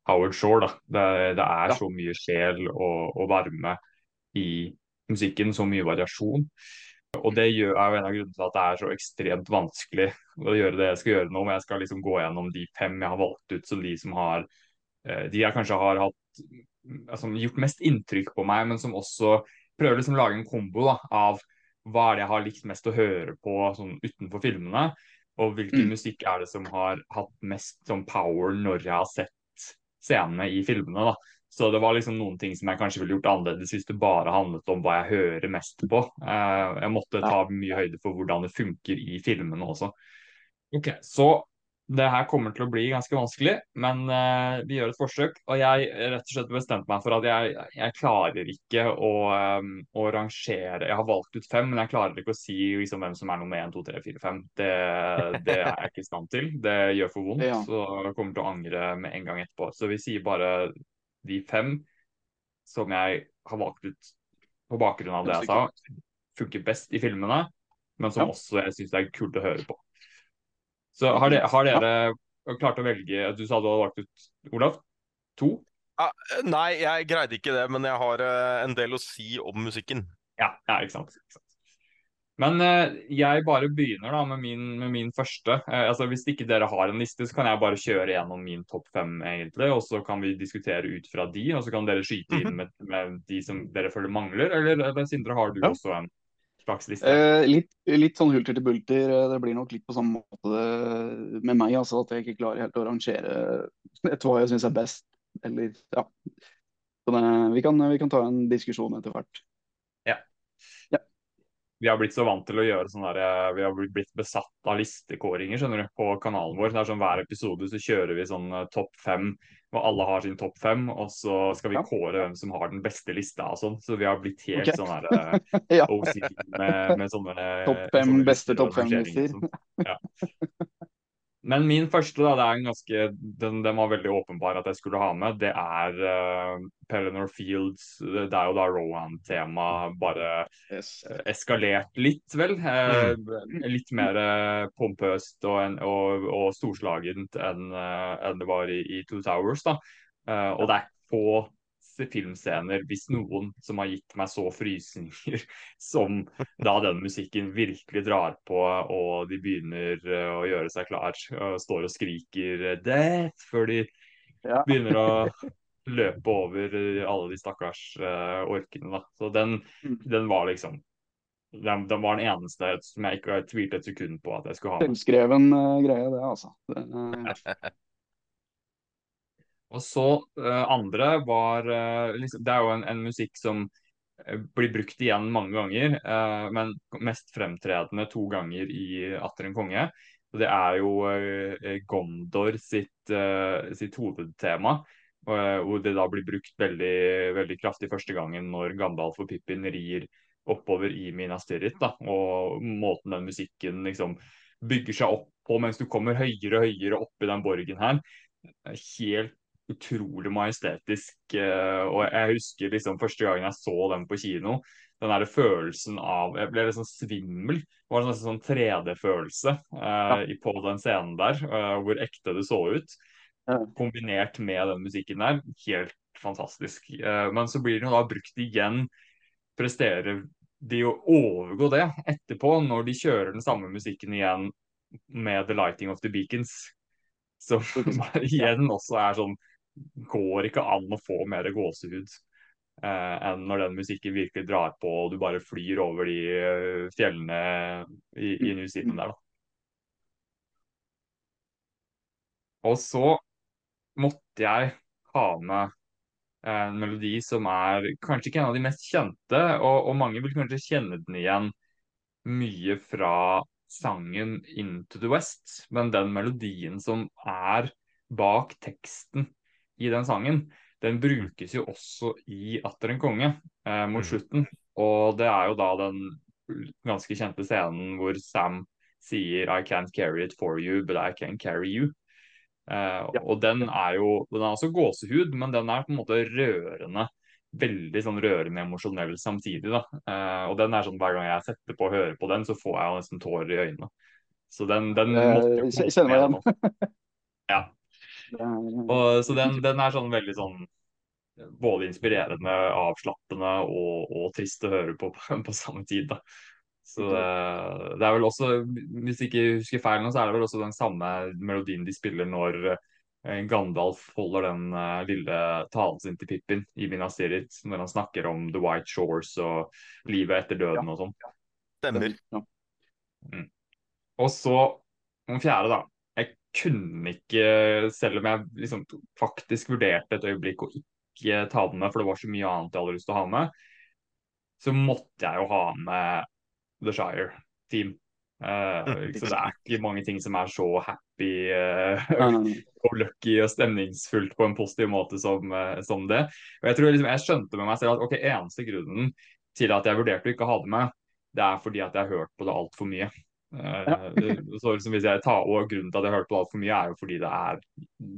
Howard Shore. Da. Det, det er Ja. så mye sjel og, og varme i musikken, så mye variasjon. Og det er jo en av grunnene til at det er så ekstremt vanskelig å gjøre det jeg skal gjøre nå. Men jeg skal liksom gå gjennom de fem jeg har valgt ut som de som har uh, De jeg kanskje har hatt altså, gjort mest inntrykk på meg, men som også prøver liksom å lage en kombo da, av hva er det jeg har likt mest å høre på sånn utenfor filmene, og hvilken Mm. musikk er det som har hatt mest sånn power når jeg har sett scenene i filmene. da. Så det var liksom noen ting som jeg kanskje ville gjort annerledes hvis det bare handlet om hva jeg hører mest på. Eh, jeg måtte ta mye høyde for hvordan det funker i filmene også. Ok, så det her kommer til å bli ganske vanskelig, men eh, vi gjør et forsøk. Og jeg rett og slett bestemte meg for at jeg, jeg klarer ikke å, um, å rangere Jeg har valgt ut fem, men jeg klarer ikke å si liksom, hvem som er nummer én, to, tre, fire, fem. Det, det er jeg ikke i stand til. Det gjør for vondt, Ja. så jeg kommer til å angre med en gang etterpå. Så vi sier bare de fem som jeg har valgt ut på bakgrunn av det jeg sa, funker best i filmene, men som Ja. også jeg syns er kult å høre på. Så har, de, har dere klart å velge Du sa du hadde valgt ut Olaf? To? Ja, nei, jeg greide ikke det, men jeg har eh, en del å si om musikken. Ja, ja ikke, sant, ikke sant. Men eh, jeg bare begynner da med min, med min første. Eh, altså Hvis ikke dere har en liste, så kan jeg bare kjøre gjennom min topp fem, egentlig. Og så kan vi diskutere ut fra de, og så kan dere skyte inn med, med de som dere føler mangler. Eller, eller Sindre, har du Ja. også en slags liste? Eh, litt, litt sånn hulter til bulter. Eh, Det blir nok litt på samme måte med meg. altså At jeg ikke klarer helt å rangere etter hva jeg syns er best. Eller, ja. Så det, vi, kan, vi kan ta en diskusjon etter hvert. Vi har blitt så vant til å gjøre sånn der, eh, Vi har blitt besatt av listekåringer skjønner du, på kanalen vår. Det er sånn Hver episode så kjører vi sånn eh, topp fem, hvor alle har sin topp fem. Og så skal vi kåre hvem som har den beste lista og sånn. Så vi har blitt helt okay. sånn der eh, ja. OCD med, med sånne Topp fem beste topp fem rangeringer lister. sånn. Ja. Men min første, da, det er en ganske, den, den var veldig åpenbar at jeg skulle ha med. Det er uh, Pelenor Fields. Det er jo da Rohan-tema bare Yes. eh, eskalert litt, vel. Uh, Litt mer eh, pompøst og, en, og, og storslagent enn uh, en det var i, i Two Towers. da. Uh, og det er få s- filmscener, hvis noen, som har gitt meg så frysninger som da den musikken virkelig drar på, og de begynner eh, å gjøre seg klar og står og skriker eh, 'death' før de Ja. begynner å løpe over eh, alle de stakkars orkene. da. Så den, Mm. den var liksom den, den var den eneste som jeg ikke tvilte et sekund på at jeg skulle ha. Selvskreven eh, greie, det, altså. Det, eh, Og så eh, andre var eh, liksom, Det er jo en, en musikk som eh, blir brukt igjen mange ganger, men mest fremtredende to ganger i Atter en konge. Og det er jo Gondor sitt, sitt hovedtema. hvor det da blir brukt veldig, veldig kraftig første gangen når Gandalf og Pippin rir oppover i Minas Tirith. Og måten den musikken liksom bygger seg opp på mens du kommer høyere og høyere opp i den borgen her. er Helt utrolig majestetisk. eh, og jeg husker liksom første gangen jeg så den på kino, den der følelsen av Jeg ble liksom svimmel. Det var en sånn 3D-følelse eh, i- på den scenen der, eh, hvor ekte det så ut. Ja. Kombinert med den musikken der. Helt fantastisk. Eh, men så blir den jo da brukt igjen. Presterer de å overgå det etterpå, når de kjører den samme musikken igjen med The Lighting of the Beacons. Som igjen også er sånn Går ikke an å få mer gåsehud eh, enn når den musikken virkelig drar på og du bare flyr over de eh, fjellene i, i New Zealand der, da. Og så måtte jeg ha med en melodi som er kanskje ikke en av de mest kjente, og, og mange vil kanskje kjenne den igjen mye fra sangen 'Into the West', men den melodien som er bak teksten i den sangen, den brukes jo også i 'Atter en konge' eh, mot Mm. slutten. Og det er jo da den ganske kjente scenen hvor Sam sier I can't carry it for you, but I can carry you. Eh, Ja. Og den er jo Den er også gåsehud, men den er på en måte rørende. Veldig sånn rørende emosjonell samtidig. da. Eh, og den er sånn hver gang jeg setter på og hører på den, så får jeg jo nesten tårer i øynene. Så den, den måtte jeg kjenner meg igjen. Ja. Er- Og, så den, den er sånn veldig sånn både inspirerende, avslappende og, og trist å høre på på, på samme tid. da. Så det, det er vel også, hvis jeg ikke husker feil nå, så er det vel også den samme melodien de spiller når eh, Gandalf holder den eh, lille talen sin til Pippin i Minas Tirith, når han snakker om The White Shores og livet etter døden og sånn. Stemmer. Ja. Og så den fjerde, da. Kunne ikke, selv om jeg liksom faktisk vurderte et øyeblikk å ikke ta den med, for det var så mye annet jeg hadde lyst til å ha med, så måtte jeg jo ha med The Shire Team. Uh, så det er ikke mange ting som er så happy nei. og lucky og stemningsfullt på en positiv måte som, uh, som det. Og jeg tror liksom, jeg skjønte med meg selv at ok, eneste grunnen til at jeg vurderte å ikke ha det med, det er fordi at jeg har hørt på det altfor mye. Eh, så liksom hvis jeg tar, og Grunnen til at jeg har hørt på altfor mye, er jo fordi det er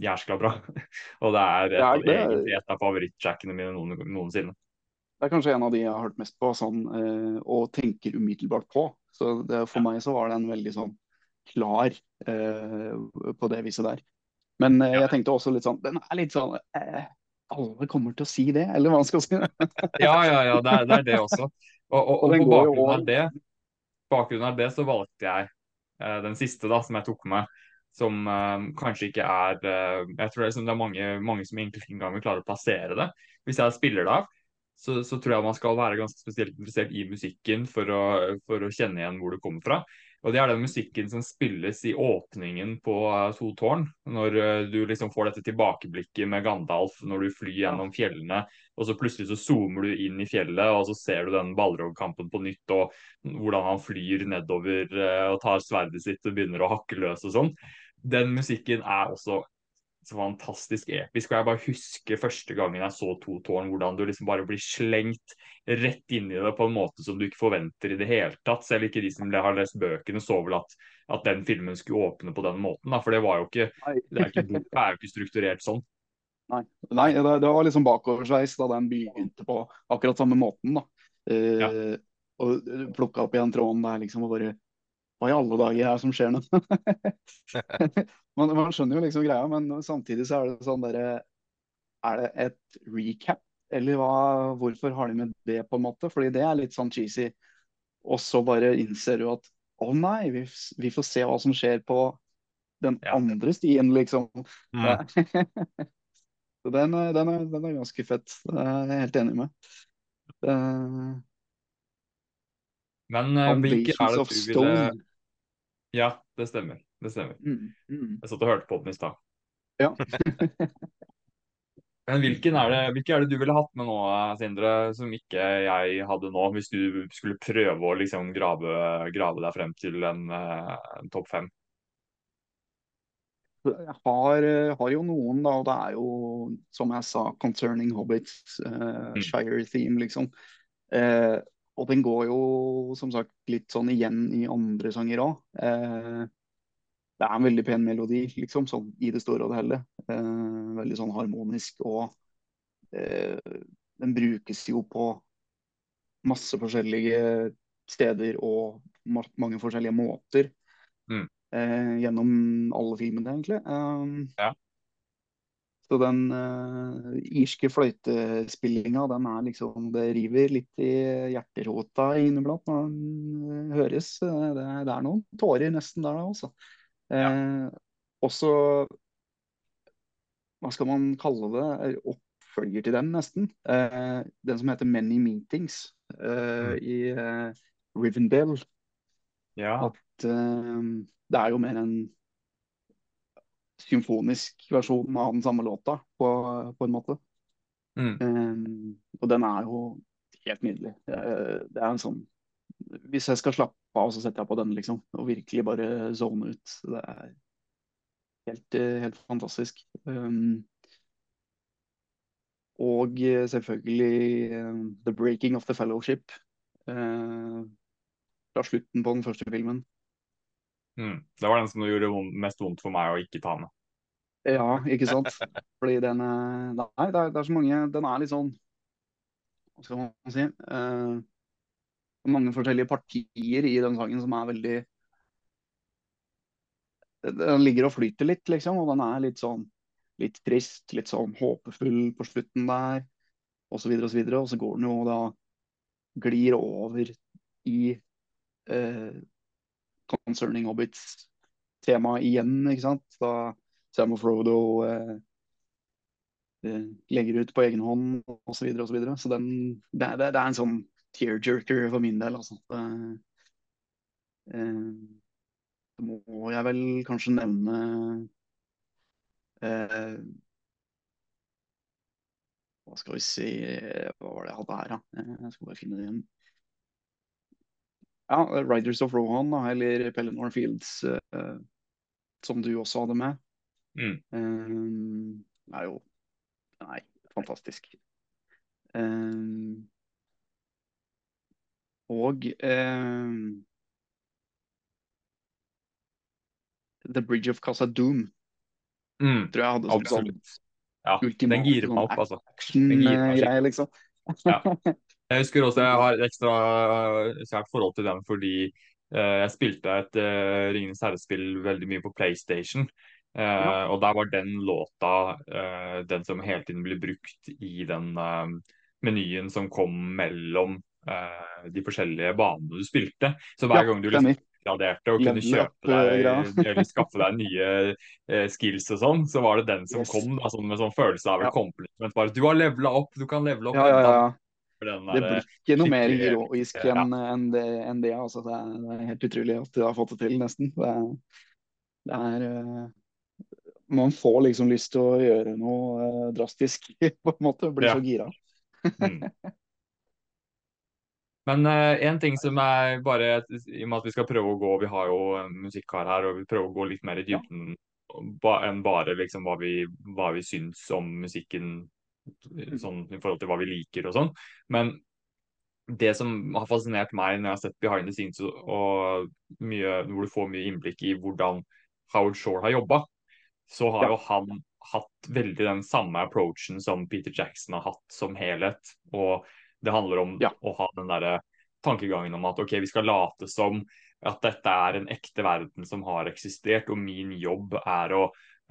jæskla bra. og det er et, Ja, av, egentlig et av favorittjackene mine noen, noensinne. Det er kanskje en av de jeg har hørt mest på sånn, eh, og tenker umiddelbart på. Så det, for meg så var den veldig sånn klar eh, på det viset der. Men eh, Ja. jeg tenkte også litt sånn Den er litt sånn eh, Alle kommer til å si det, eller hva man skal si. Ja, ja, ja, det er det, er det også. Og, og, Og og på bakgrunn av det, bakgrunn av det så valgte jeg eh, den siste da, som jeg tok med, som eh, kanskje ikke er eh, Jeg tror det liksom, det er mange, mange som egentlig ikke engang vil klare å plassere det. Hvis jeg spiller det av, så, så tror jeg man skal være ganske spesielt interessert i musikken for å, for å kjenne igjen hvor det kommer fra. Og det er den musikken som spilles i åpningen på eh, To tårn, når eh, du liksom får dette tilbakeblikket med Gandalf når du flyr gjennom fjellene, og så plutselig så zoomer du inn i fjellet, og så ser du den Balrog-kampen på nytt, og hvordan han flyr nedover eh, og tar sverdet sitt og begynner å hakke løs og sånn. Den musikken er også så fantastisk episk. Og jeg bare husker første gangen jeg så To tårn, hvordan du liksom bare blir slengt rett inn i det på en måte som du ikke forventer i det hele tatt. Selv ikke de som har lest bøkene, så vel at, at den filmen skulle åpne på den måten. Da. For det var jo ikke, det er ikke, boka er jo ikke strukturert sånn. Nei, Nei det, det var liksom bakoversveis da den begynte på akkurat samme måten. da. Eh, Ja. Og plukka opp igjen tråden der liksom og bare Hva i alle dager er det som skjer nå? man, man skjønner jo liksom greia, men samtidig så er det sånn derre Er det et recap, eller hva, hvorfor har de med det, på en måte? Fordi det er litt sånn cheesy. Og så bare innser du at å nei, vi, vi får se hva som skjer på den Ja. andre stien, liksom. Mm. Så den, den, er, den er ganske fett. Det er jeg helt enig med. Det, Men uh, hvilke er det du ville Ja, det stemmer. Det stemmer. Mm, mm. Jeg satt og hørte på den i stad. Ja. Men hvilken er det, hvilke er det du ville hatt med nå, Sindre, som ikke jeg hadde nå, hvis du skulle prøve å liksom grave, grave deg frem til en, eh, en topp fem? Har, eh, har jo noen, da, og det er jo, som jeg sa, Concerning Hobbits, Mm. Shire Theme, liksom. Uh, og den går jo, som sagt, litt sånn igjen i andre sanger òg. Uh, det er en veldig pen melodi, liksom, sånn i det store og det hele. Veldig sånn harmonisk, og den brukes jo på masse forskjellige steder og ma mange forskjellige måter. Mm. Eh, gjennom alle filmene, egentlig. Um, Ja. Så den uh, irske fløytespillinga, den er liksom Det river litt i hjerterota inniblant når den eh, høres. Det, det er noen tårer nesten der, altså. Eh, også Hva skal man kalle det? Oppfølger til den, nesten. Eh, den som heter Many Meetings eh, Mm. i Rivendell. Ja. At det er jo mer en symfonisk versjon av den samme låta, på, på en måte. Mm. Um, og den er jo helt nydelig. Det er en sånn Hvis jeg skal slappe av, så setter jeg på den, liksom. Og virkelig bare zone ut. Det er helt, helt fantastisk. Um, og selvfølgelig uh, The Breaking of the Fellowship. Uh, fra slutten på den første filmen. Mm. Det var den som gjorde mest vondt for meg å ikke ta med. Ja, ikke sant? Fordi den Nei, det er, det er så mange Den er litt sånn Hva skal man si? uh, mange forskjellige partier i den sangen som er veldig Den ligger og flyter litt, liksom. Og den er litt sånn litt trist, litt sånn håpefull på slutten der, osv., osv. Og, så videre, og så går den jo da glir over i eh, Concerning Hobbits-tema igjen, ikke sant. Da Sam og Frodo eh, eh, legger ut på egen hånd osv. Så, videre, og så, videre. så den, det, det, det, er en sånn tearjerker for min del. Altså. Det, eh, må jeg vel kanskje nevne eh, Hva skal vi si Hva var det jeg hadde her, da? Eh, jeg skal bare finne det igjen. Ja, Riders of Rohan, eller Pelle Fields, uh, som du også hadde med. Mm. Um, er jo Nei, fantastisk. Um, og um, The Bridge of Casa Doom mm. tror jeg hadde som sånn ja, den girer meg opp, sånn altså. Action-greie, liksom. ja. Jeg husker også jeg har et ekstra kjært forhold til den fordi uh, jeg spilte et uh, Ringenes herre-spill veldig mye på PlayStation. Uh, og der var den låta uh, den som hele tiden ble brukt i den uh, menyen som kom mellom de forskjellige banene du spilte. Så hver ja, gang du liksom graderte og kunne kjøpe deg eller skaffe deg nye skills og sånn, så var det den som yes. kom da, sånn, med sånn følelse av ja. Bare du har levela opp, du kan levele opp. Ja, ja, ja. Det blir ikke noe mer heroisk enn en det, en det, altså. det, er, det er helt utrolig at du har fått det til, nesten. Det er, det er man får liksom lyst til å gjøre noe uh, drastisk, på en måte. Blir ja. så gira. mm. Men uh, en ting som er bare I og med at vi skal prøve å gå Vi har jo musikkar her, og vi prøver å gå litt mer i dybden ja. ba, enn bare liksom hva vi, hva vi syns om musikken. Sånn, i forhold til hva vi liker og sånn. Men det som har fascinert meg når jeg har sett behind the scenes og mye, hvor du får mye innblikk i hvordan Howard Shore har jobba, så har ja. jo han hatt veldig den samme approachen som Peter Jackson har hatt som helhet. Og det handler om ja. å ha den derre tankegangen om at OK, vi skal late som at dette er en ekte verden som har eksistert, og min jobb er å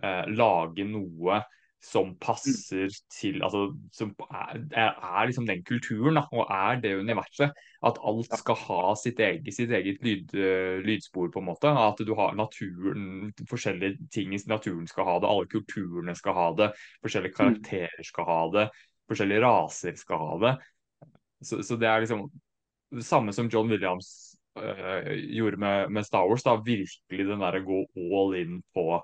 eh, lage noe som passer til altså, Som er, er, liksom den kulturen, da, og er det universet. At alt skal ha sitt eget, sitt eget lyd, lydspor, på en måte. At du har naturen, forskjellige ting i naturen skal ha det, alle kulturene skal ha det, forskjellige mm. karakterer skal ha det, forskjellige raser skal ha det. Så, så det er liksom det samme som John Williams øh, gjorde med, med, Star Wars. da, Virkelig den derre gå all in på,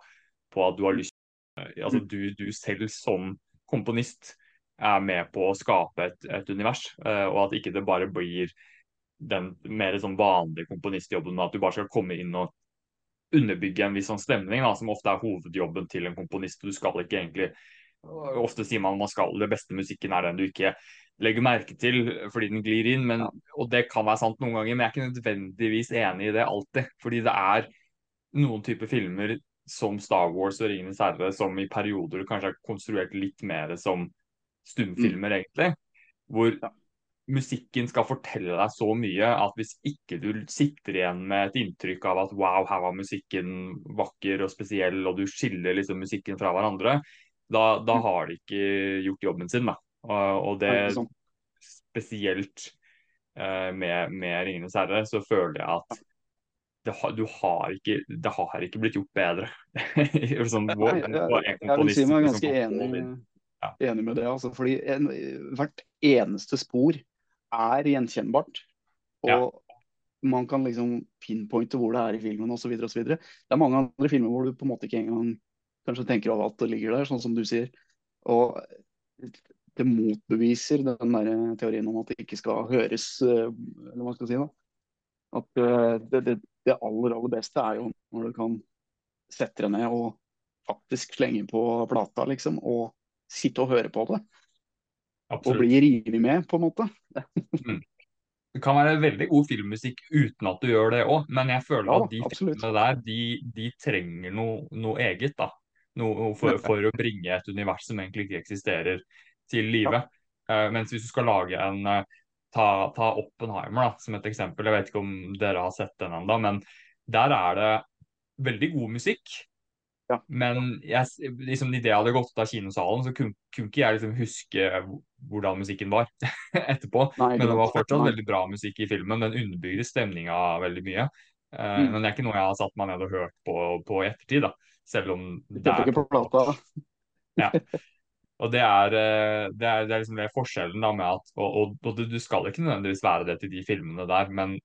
på at du har lyst altså mm. du, du, selv som komponist er med på å skape et, et univers, uh, og at ikke det bare blir den mer sånn vanlige komponistjobben med at du bare skal komme inn og underbygge en viss sånn stemning, da, som ofte er hovedjobben til en komponist. Du skal ikke egentlig Ofte sier man man skal, det beste musikken er den du ikke legger merke til fordi den glir inn, men, og det kan være sant noen ganger, men jeg er ikke nødvendigvis enig i det alltid. Fordi det er noen typer filmer som Star Wars og Ringenes herre, som i perioder kanskje er konstruert litt mer som stumfilmer, mm. egentlig. Hvor musikken skal fortelle deg så mye at hvis ikke du sitter igjen med et inntrykk av at wow, her var musikken vakker og spesiell, og du skiller liksom musikken fra hverandre, da, da mm. har de ikke gjort jobben sin. da. Og, og det spesielt uh, med, med 'Ringenes herre', så føler jeg at det har, har ikke, det har ikke blitt gjort bedre. sånn, hvor, jeg, jeg, jeg, vil si meg ganske enig, ja. enig, med det. Altså, fordi en, hvert eneste spor er gjenkjennbart. Og ja. man kan liksom pinpointe hvor det er i filmen osv. Det er mange andre filmer hvor du på en måte ikke engang kanskje tenker over at det ligger der, sånn som du sier. Og det motbeviser den der teorien om at det ikke skal høres, eh, eller hva skal jeg si. da. At eh, det, det, det aller, aller beste er jo når du kan sette deg ned og faktisk slenge på plata, liksom, og sitte og høre på det. Absolutt. Og bli revet med, på en måte. mm. det kan være veldig god filmmusikk uten at du gjør det òg, men jeg føler Ja at de absolutt. filmene der, de, de trenger noe, noe eget, da. Noe for, for å bringe et univers som egentlig ikke eksisterer, til live. Eh, mens hvis du skal lage en eh, ta, ta Oppenheimer da, som et eksempel, jeg vet ikke om dere har sett den ennå, men der er det veldig god musikk. Ja. Men jeg, liksom, idet jeg hadde gått ut av kinosalen, så kunne, kunne ikke jeg liksom huske hvordan musikken var etterpå. Nei, Men det var fortsatt veldig bra musikk i filmen. Den underbygde stemninga veldig mye. Uh, Mm. Men det er ikke noe jeg har satt meg ned og hørt på, på i ettertid, da. Selv om det er ikke plata. og det er, eh, det er, det er liksom det forskjellen da med at Og, og, og du- du skal ikke nødvendigvis være det til de filmene der, men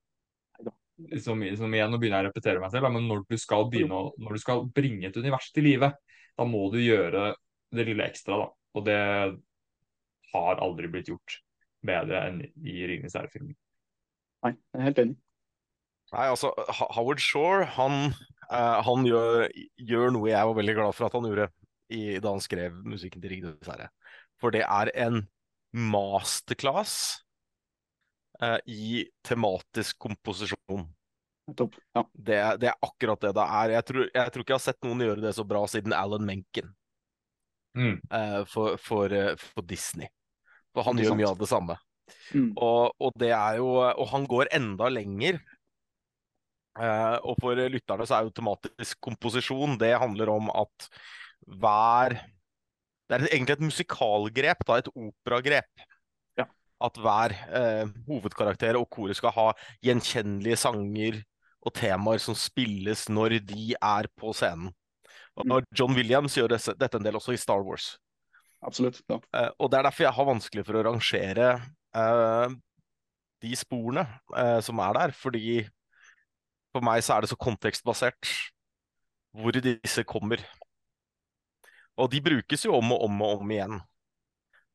liksom, som, som igjen, nå begynner jeg å repetere meg selv, da, men når du skal begynne å, når du skal bringe et univers til live, da må du gjøre det lille ekstra, da. Og det har aldri blitt gjort bedre enn i Ringenes herre-filmen. Nei, jeg er helt enig. Nei, altså, Howard Shore, han, eh, han gjør, gjør noe jeg var veldig glad for at han gjorde i, da han skrev musikken til Ringenes herre. For det er en masterclass eh, i tematisk komposisjon. Topp, Ja. Det, det er akkurat det det er. Jeg tror, jeg tror ikke jeg har sett noen gjøre det så bra siden Alan Menken Mm. eh, for, for, eh, for Disney. For han gjør sant. mye av det samme. Mm. Og, og det er jo Og han går enda lenger. Eh, og for lytterne så er jo tematisk komposisjon Det handler om at hver Det er egentlig et musikalgrep, da, et operagrep. Ja. At hver eh, hovedkarakter og koret skal ha gjenkjennelige sanger og temaer som spilles når de er på scenen. Og John Williams gjør dette, dette en del også i Star Wars. Absolutt. Ja. Eh, og det er derfor jeg har vanskelig for å rangere eh, de sporene eh, som er der. Fordi for meg så er det så kontekstbasert hvor disse kommer. Og de brukes jo om og om og om igjen.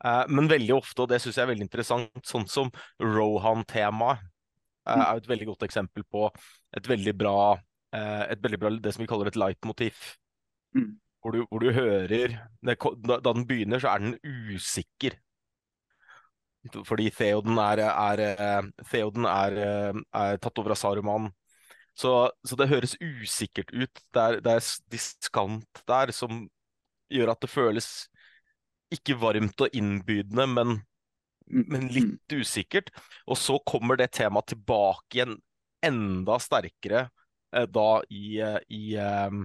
Eh, men veldig ofte, og det syns jeg er veldig interessant, sånn som Rohan-temaet eh, er et veldig godt eksempel på et veldig bra, eh, et veldig bra det som vi kaller et leitmotiv. Mm. Hvor du, hvor du hører det, da, da den begynner, så er den usikker. Fordi Theoden er, er, eh, Theoden er, eh, er tatt over av Saruman. Så, så det høres usikkert ut. Det er, det er diskant der som gjør at det føles ikke varmt og innbydende, men, Mm. men litt usikkert. Og så kommer det temaet tilbake igjen enda sterkere eh, da i, eh, i, eh,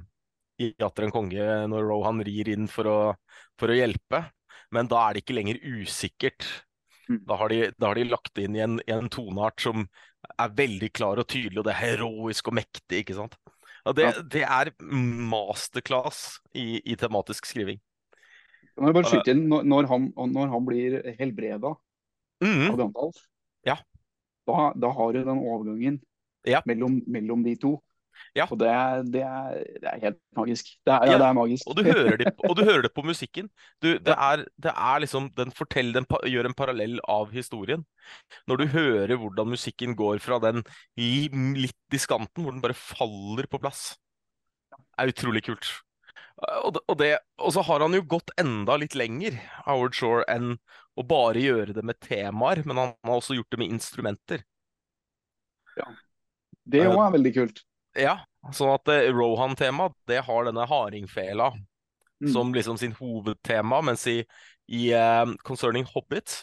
i Atter en konge, når Rohan rir inn for å, for å hjelpe. Men da er det ikke lenger usikkert. Mm. Da har de, da har de lagt det inn i en, i en toneart som er veldig klar og tydelig, og det er heroisk og mektig, ikke sant? Det, det er masterclass i, i tematisk skriving. Skyte inn, når, når, han, når han blir helbreda Mhm. av Gandalf, Ja. da, da har du den overgangen Ja. mellom, mellom de to. Ja. Og det, det, er, det er helt magisk. Det er, Ja. ja, det er magisk. Og du det, og du hører det på musikken. Du, det, er, det er liksom Den den gjør en parallell av historien. Når du hører hvordan musikken går fra den li- litt diskanten, hvor den bare faller på plass. Det er utrolig kult. Og, det, og, det, og så har han jo gått enda litt lenger, Howard Shore, enn å bare gjøre det med temaer, men han har også gjort det med instrumenter. Det òg er veldig kult. Ja, sånn at eh, Rohan-temaet, det har denne hardingfela Mm. som liksom sin hovedtema, mens i, i uh, Concerning Hobbit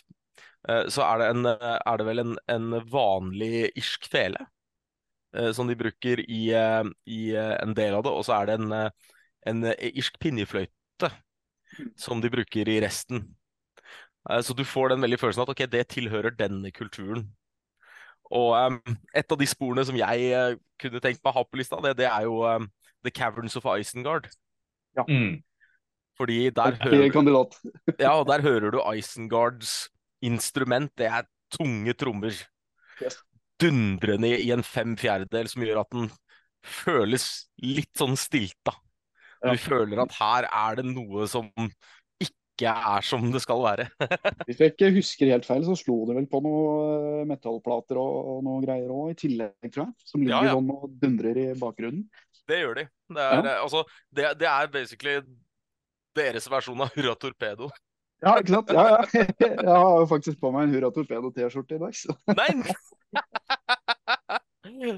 uh, så er det, en, uh, er det vel en, en vanlig irsk fele eh, som de bruker i, eh, i eh, en del av det, og så er det en, eh, en eh, irsk pinjefløyte Mm. som de bruker i resten. Eh, så du får den veldig følelsen at ok, det tilhører denne kulturen. Og um, et av de sporene som jeg uh, kunne tenkt meg å ha på lista, det, det er jo um, The Caverns of Isengard. Mm. Fordi der hører, kandidat. ja, og der hører du Isengards instrument. Det er tunge trommer. Yes. Dundrende i en fem fjerdedel som gjør at den føles litt sånn stilta. Ja. Du føler at her er det noe som ikke er som det skal være. Hvis jeg ikke husker helt feil, så slo det vel på noen metallplater og, og noe greier òg, i tillegg, tror jeg. Som ligger Ja, ja. sånn og dundrer i bakgrunnen. Det gjør de. Det er, ja. altså, det, det er basically deres versjon av Hurra Torpedo. Ja, ikke sant? Ja, ja. Jeg har jo faktisk på meg en Hurra Torpedo-T-skjorte i dag, så Nei!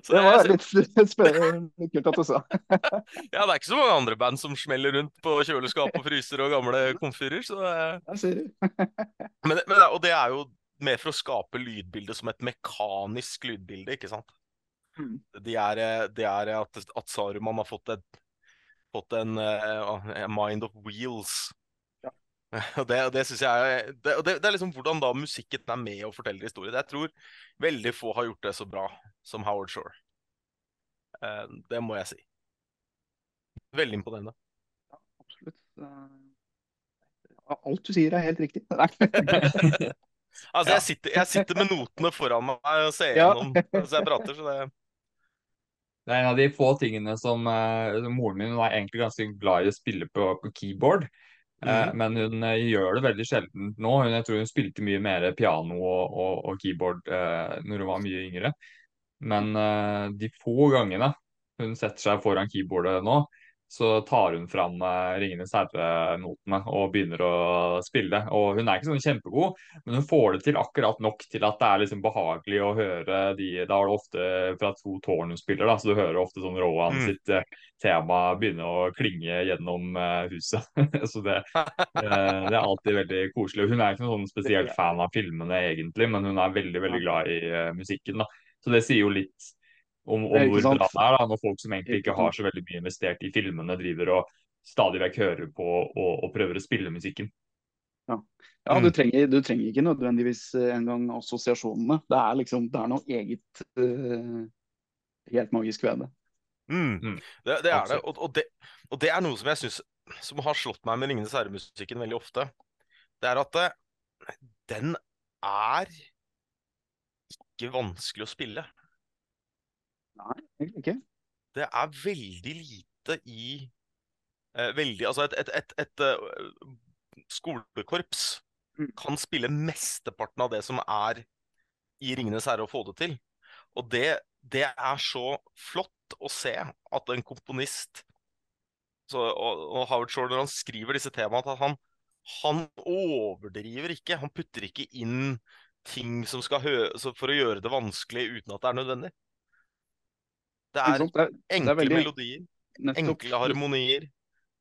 Så det var jeg, litt spennende. Kult at du sa. ja, det er ikke så mange andre band som smeller rundt på kjøleskap og fryser og gamle komfyrer. Så ser du. men, men, og det er jo mer for å skape lydbildet som et mekanisk lydbilde, ikke sant? Mm. Det er, de er at, at Saruman har fått, et, fått en uh, mind of wheels. Ja. Og det, det synes jeg det, det, det er liksom hvordan da musikken er med og forteller historier. Jeg tror veldig få har gjort det så bra som Howard Shore. Uh, det må jeg si. Veldig imponerende. Ja, absolutt. Alt du sier er helt riktig. Altså, jeg sitter, jeg sitter, med notene foran meg og ser gjennom mens jeg prater, så det Det er en av de få tingene som uh, Moren min var egentlig ganske glad i å spille på, på keyboard. Uh, mm. Men hun uh, gjør det veldig sjelden nå. Hun, jeg tror hun spilte mye mer piano og, og, og keyboard når hun var mye yngre. Men de få gangene hun setter seg foran keyboardet nå, så tar hun fram uh, 'Ringenes herre'-notene og begynner å spille. Og Hun er ikke sånn kjempegod, men hun får det til akkurat nok til at det er liksom behagelig å høre de Da er det ofte fra to tårn hun spiller, da, så du hører ofte sånn Rohan mm. sitt uh, tema begynne å klinge gjennom uh, huset. så det, det, er alltid veldig koselig. Hun er ikke noen sånn spesielt fan av filmene egentlig, men hun er veldig, veldig glad i musikken. da. Så det sier jo litt om, om hvor bra det er da, når folk som egentlig ikke har så veldig mye investert i filmene, driver og stadig vekk hører på og, og prøver å spille musikken. Ja, ja du, mm. trenger, du, trenger, ikke nødvendigvis eh, engang assosiasjonene. Det er liksom, det er noe eget uh, helt magisk ved det. Mm. Mm. Det, det, er det. Og, og det. og, det. er noe som jeg synes, som har slått meg med 'Ringenes herre'-musikken veldig ofte. Det er at det, eh, den er ikke vanskelig å spille. Nei, egentlig ikke. Det er veldig lite i eh, veldig, Altså, et, et, et, et uh, skolekorps mm. kan spille mesteparten av det som er i 'Ringenes herre' å få det til. Og det, det er så flott å se at en komponist så, og, og, Howard Shore, når han skriver disse temaene, at han, han overdriver ikke. Han putter ikke inn ting som skal for å gjøre det vanskelig uten at det er nødvendig. Det er, det er enkle det er veldig... melodier, Nettopp. enkle harmonier.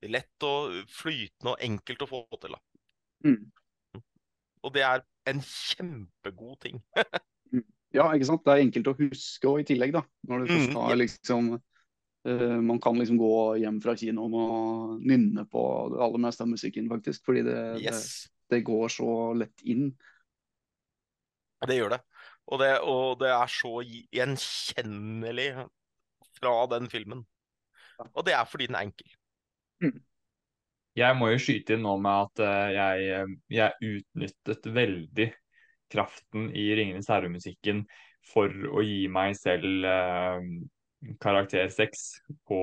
Lett og flytende og enkelt å få til. Mm. Og det er en kjempegod ting. Mm. ja, ikke sant. Det er enkelt å huske og i tillegg, da. Når du først mm, har liksom uh, Man kan liksom gå hjem fra kinoen og nynne på det aller meste av musikken, faktisk. Fordi det, yes. det, det går så lett inn. Det gjør det. Og det, og det er så gjenkjennelig fra den filmen. Og det er fordi den er enkel. Mm. Jeg må jo skyte inn nå med at uh, jeg, eh, jeg, utnyttet veldig kraften i 'Ringenes herre'-musikken for å gi meg selv eh, karakter seks på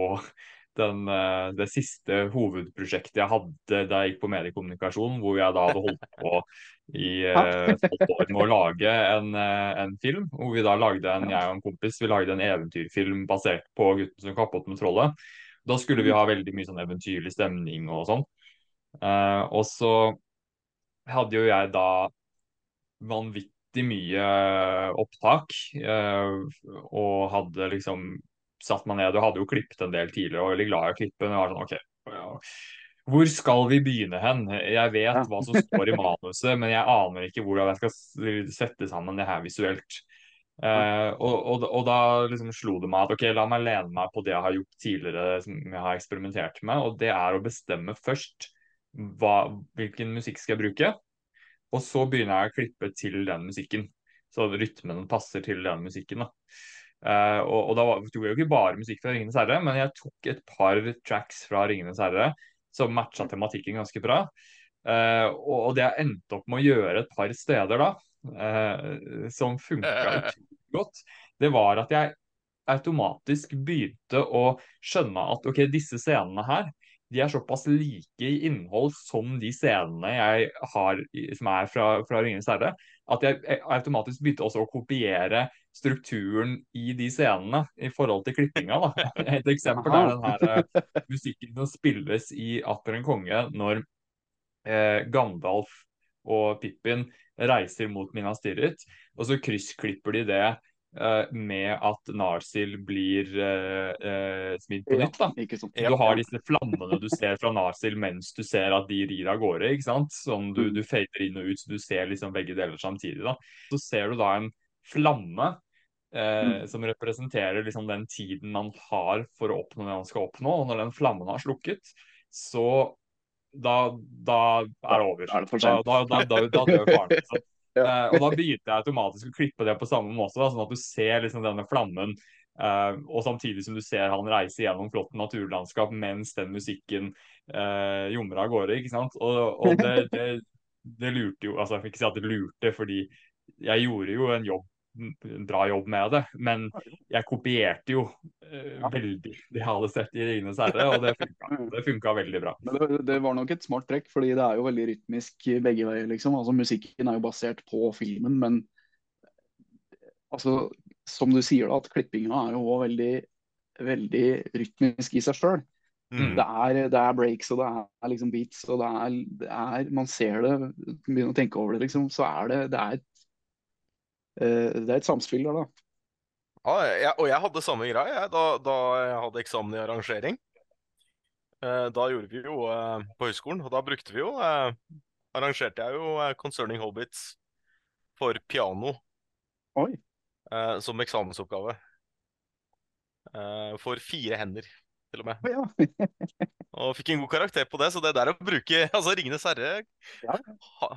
den, uh, det siste hovedprosjektet jeg hadde da jeg gikk på mediekommunikasjon, hvor jeg da hadde holdt på i et år med å lage en, en, film. Hvor vi da lagde en, jeg og en kompis vi lagde en eventyrfilm basert på 'Gutten som kappet med trollet'. Da skulle vi ha veldig mye sånn eventyrlig stemning og sånn. Uh, og så hadde jo jeg da vanvittig mye opptak. Uh, og hadde liksom satt meg ned og hadde jo klippet en del tidligere og var veldig glad i å klippe. Men jeg var sånn, ok, hvor skal vi begynne hen? Jeg vet hva som står i manuset, men jeg aner ikke hvordan jeg skal sette sammen det her visuelt. Uh, og, og, og, da liksom slo det meg at ok, la meg lene meg på det jeg har gjort tidligere, som jeg har eksperimentert med, og det er å bestemme først hva, hvilken musikk skal jeg bruke, og så begynner jeg å klippe til den musikken. Så rytmen passer til den musikken. da. Uh, og, og, da tok jeg jo ikke bare musikk fra 'Ringenes herre', men jeg tok et par tracks fra 'Ringenes herre' som matcha tematikken ganske bra. Uh, og, det jeg endte opp med å gjøre et par steder da, uh, som funka utrolig godt, det var at jeg automatisk begynte å skjønne at ok, disse scenene her de er såpass like i innhold som de scenene jeg har som er fra, fra 'Ringenes herre', at jeg automatisk begynte også å kopiere strukturen i de scenene i forhold til klippinga. Da. Et eksempel er den her uh, musikken som spilles i 'Atter en konge' når eh, Gandalf og Pippin reiser mot Minas Tirith, og så kryssklipper de det eh, med at Narsil blir uh, uh, smidd på nytt. da. Du har disse flammene du ser fra Narsil mens du ser at de rir av gårde. ikke sant? Sånn du, Mm. du fader inn og ut, så du ser liksom begge deler samtidig. da. Så ser du da en flamme eh, Mm. som representerer liksom den tiden man har for å oppnå det man skal oppnå. Og når den flammen har slukket, så da, da er det over. Da Da, da, da, da, da dør faren. Liksom. Ja. Eh, og da begynte jeg automatisk å klippe det på samme måte, da, sånn at du ser liksom denne flammen. eh, og samtidig som du ser han reise gjennom flott naturlandskap mens den musikken uh, jommer av gårde. ikke sant? Og, og det, det, det lurte jo Altså, jeg fikk ikke si at det lurte, fordi jeg gjorde jo en jobb bra jobb med det, men jeg kopierte jo eh, Ja. veldig det jeg hadde sett i 'Ringenes herre', og det funka, det funka veldig bra. Men det, det var nok et smart trekk, fordi det er jo veldig rytmisk begge veier. liksom. Altså Musikken er jo basert på filmen, men altså, som du sier, da, at klippinga er jo òg veldig, veldig rytmisk i seg sjøl. Mm. Det, er- det er breaks og det er liksom beats, og det er, det er Man ser det, begynner å tenke over det, liksom, så er det det er et, det er et samspill der, da. Ja, jeg, og jeg hadde samme greie jeg, da, da jeg hadde eksamen i arrangering. Eh, da gjorde vi jo eh, på høyskolen, og da brukte vi jo eh, Arrangerte jeg jo eh, Concerning Hobbits for piano Oi. eh, som eksamensoppgave. Eh, for fire hender, til og med. Ja. Og fikk en god karakter på det, så det der å bruke altså Ringenes herre Ja.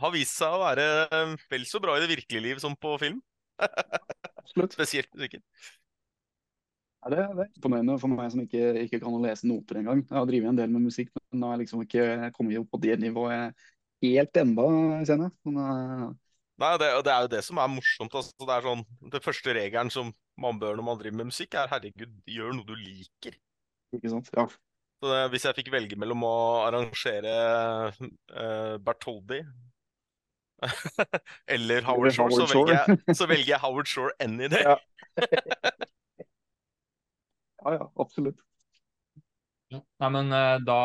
har vist seg å være eh, vel så bra i det virkelige liv som på film. Spesielt musikken. Ja, det, det er imponerende for meg som ikke, ikke kan å lese noter engang. Jeg har drevet en del med musikk, men nå har jeg liksom ikke kommet opp på det nivået helt enda, kjenner jeg. Nei, det, det er jo det som er morsomt. Altså, det er sånn, det første regelen som man bør når man driver med musikk, er herregud, gjør noe du liker. Ikke sant? Ja. Så det, hvis jeg fikk velge mellom å arrangere uh, Bertoldi eller Howard Shore, så Howard Shore. velger, jeg, så velger jeg Howard Shore any day. Ja. ja, ja, absolutt. Ja. Nei, men eh, Da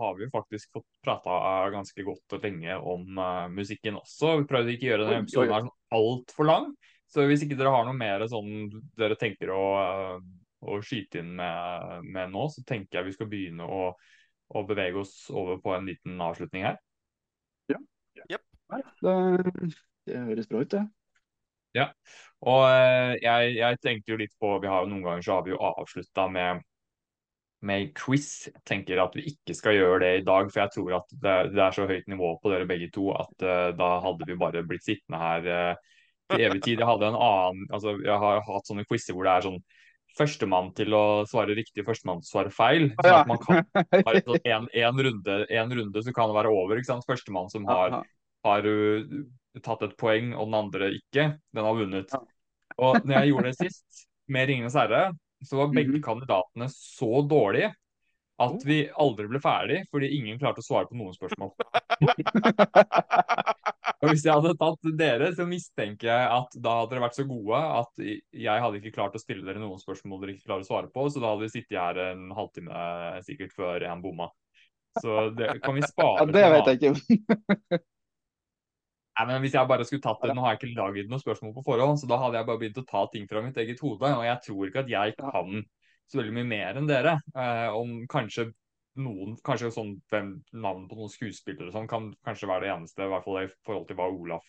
har vi faktisk fått prata ganske godt og lenge om uh, musikken også. Vi prøvde ikke å gjøre denne episoden sånn altfor lang. Så hvis ikke dere har noe mer sånn dere tenker å, eh, å skyte inn med, med nå, så tenker jeg vi skal begynne å, å bevege oss over på en liten avslutning her. Nei, det, det høres bra ut, det. Og eh, jeg, jeg tenkte jo litt på Vi har jo noen ganger så har vi jo avslutta med med quiz. Jeg tenker at vi ikke skal gjøre det i dag, for jeg tror at det, det er så høyt nivå på dere begge to at uh, da hadde vi bare blitt sittende her uh, til evig tid. Jeg hadde en annen altså Jeg har hatt sånne quizer hvor det er sånn førstemann til å svare riktig, førstemann til å svare feil. Sånn at man kan bare en, en, en, runde, en runde så kan det være over. ikke sant? Førstemann som har har uh, tatt et poeng, og den andre ikke, den har vunnet. Og når jeg gjorde det sist, med 'Ringenes herre', så var begge Mhm. kandidatene så dårlige at Oh. vi aldri ble ferdig, fordi ingen klarte å svare på noen spørsmål. Og Hvis jeg hadde tatt dere, så mistenker jeg at da hadde dere vært så gode at jeg hadde ikke klart å stille dere noen spørsmål dere ikke klarer å svare på, så da hadde vi sittet her en halvtime sikkert før en bomma. Så det kan vi spare Ja, det vet jeg ikke. Nei, men Hvis jeg bare skulle tatt det, Nå har jeg ikke laget noen spørsmål på forhånd, så da hadde jeg bare begynt å ta ting fra mitt eget hode. Og jeg tror ikke at jeg kan så veldig mye mer enn dere. Eh, om kanskje noen Kanskje sånn hvem, navn på noen skuespillere og sånn kan kanskje være det eneste, i hvert fall i forhold til hva Olaf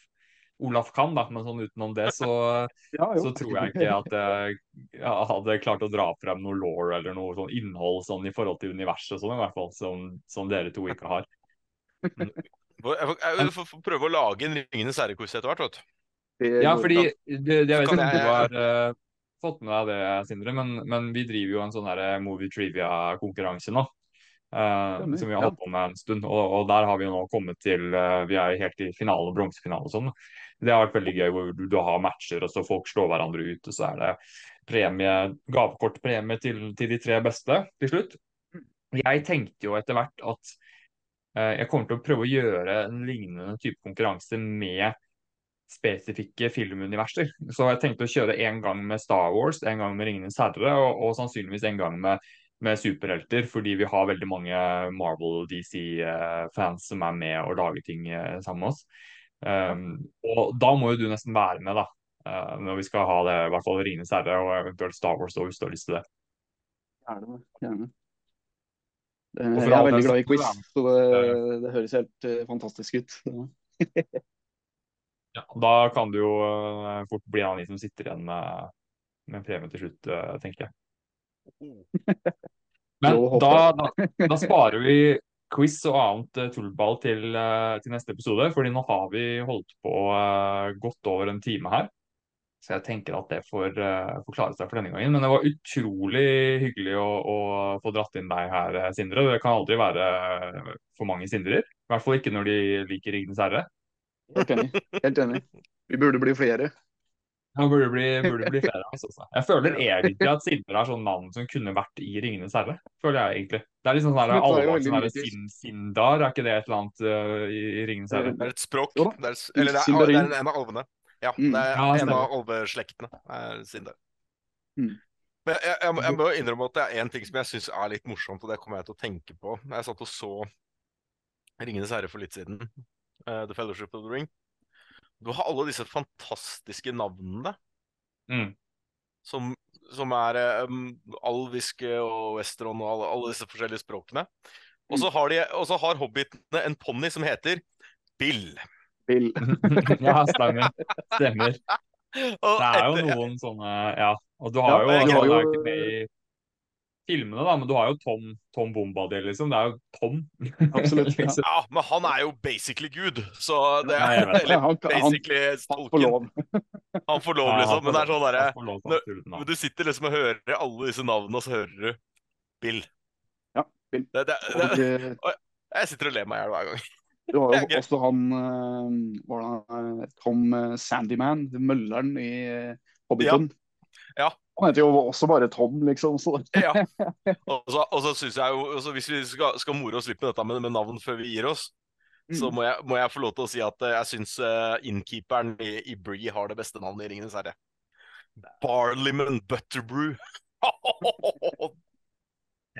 Olaf kan, da. Men sånn utenom det, så, Ja, så tror jeg ikke at jeg, jeg hadde klart å dra frem noe law eller noe sånn innhold sånn i forhold til universet sånn, i hvert fall. Som, som dere to ikke har. Hvor- Jeg får, jeg får- får prøve å lage en Ringenes herre-quiz etter hvert. vet du. Ja, fordi det, det, jeg vet ikke om du har uh, fått med deg det, Sindre, men, men vi driver jo en sånn her movie trivia-konkurranse nå. Stemmer, som vi har holdt på med en stund. Og, og der har vi nå kommet til uh, Vi er helt i finale, bronsefinale og sånn. Det har vært veldig gøy hvor du, du har matcher, og så folk slår hverandre ut, og så er det premie, gavekortpremie til, til de tre beste til slutt. Jeg tenkte jo etter hvert at uh, jeg kommer til å prøve å gjøre en lignende type konkurranse med spesifikke filmuniverser. Så jeg tenkte å kjøre en gang med Star Wars, en gang med Ringenes herre, og, og sannsynligvis en gang med med superhelter, fordi vi har veldig mange Marvel DC-fans som er med og lager ting sammen med oss. Um, og da må jo du nesten være med, da. Uh, når vi skal ha det, i hvert fall Rines herre' og eventuelt Star Wars, hvis du har lyst til det. Gjerne. Gjerne. Jeg er veldig glad i quiz, så det, det høres helt uh, fantastisk ut. ja, da kan du jo uh, fort bli en av de som sitter igjen med, med premie til slutt, tenker jeg. Men da, da, da, sparer vi quiz og annet tullball til, til, neste episode, fordi nå har vi holdt på godt over en time her. Så jeg tenker at det får, Forklare får klare seg for denne gangen. Men det var utrolig hyggelig å, å, få dratt inn deg her, Sindre. Det kan aldri være for mange Sindrer. I hvert fall ikke når de liker 'Ringenes herre'. Helt enig. Helt enig. Vi burde bli flere. Ja, burde bli, burde bli flere. også Jeg føler egentlig at Sindre er sånn navn som kunne vært i 'Ringenes herre'. føler jeg egentlig. Det er liksom sånn der, allmann sånn sin, Sindar, er ikke det et eller annet uh, i, i 'Ringenes herre'? Det er et språk. Det er, eller det er, det er en av alvene. Ja, mm. det er ja, en av alveslektene. Sindre. Mm. Men jeg, jeg, jeg, må innrømme at det er én ting som jeg syns er litt morsomt, og det kommer jeg til å tenke på. Jeg satt og så 'Ringenes herre' for litt siden. Uh, the Fellowship of the Ring. Du har alle disse fantastiske navnene. Mm. Som, som, er um, alviske og western og alle, alle, disse forskjellige språkene. Og så har, har hobbitene en ponni som heter Bill Bill. ja, stemmer. Stemmer. Det er jo noen sånne Ja. Og du har jo, ja, jo... er ikke med i filmene, da, men du har jo Tom, Tom Bombadil, liksom. Det er jo Tom. Absolutt. Ja. ja. men han er jo basically Gud, så det er Nei, Eller han, basically han, han, får lov. han får lov, liksom. Men det er sånn derre Når du sitter liksom og hører alle disse navnene, og så hører du Bill. Ja, Bill. Det, det, det, jeg sitter og ler meg i hjel hver gang. Du har jo også han uh, Tom eh, Sandyman, mølleren i Hobbiton. Ja. ja. Han heter jo også bare Tom, liksom. Så. ja. Og så, og så synes jeg jo, Hvis vi skal, skal more oss litt med dette med, med, navn før vi gir oss, mm. så må jeg, må jeg, få lov til å si at jeg syns uh, innkeeperen i, i Bree har det beste navnet i Ringenes herre. Barliman Butterbrew.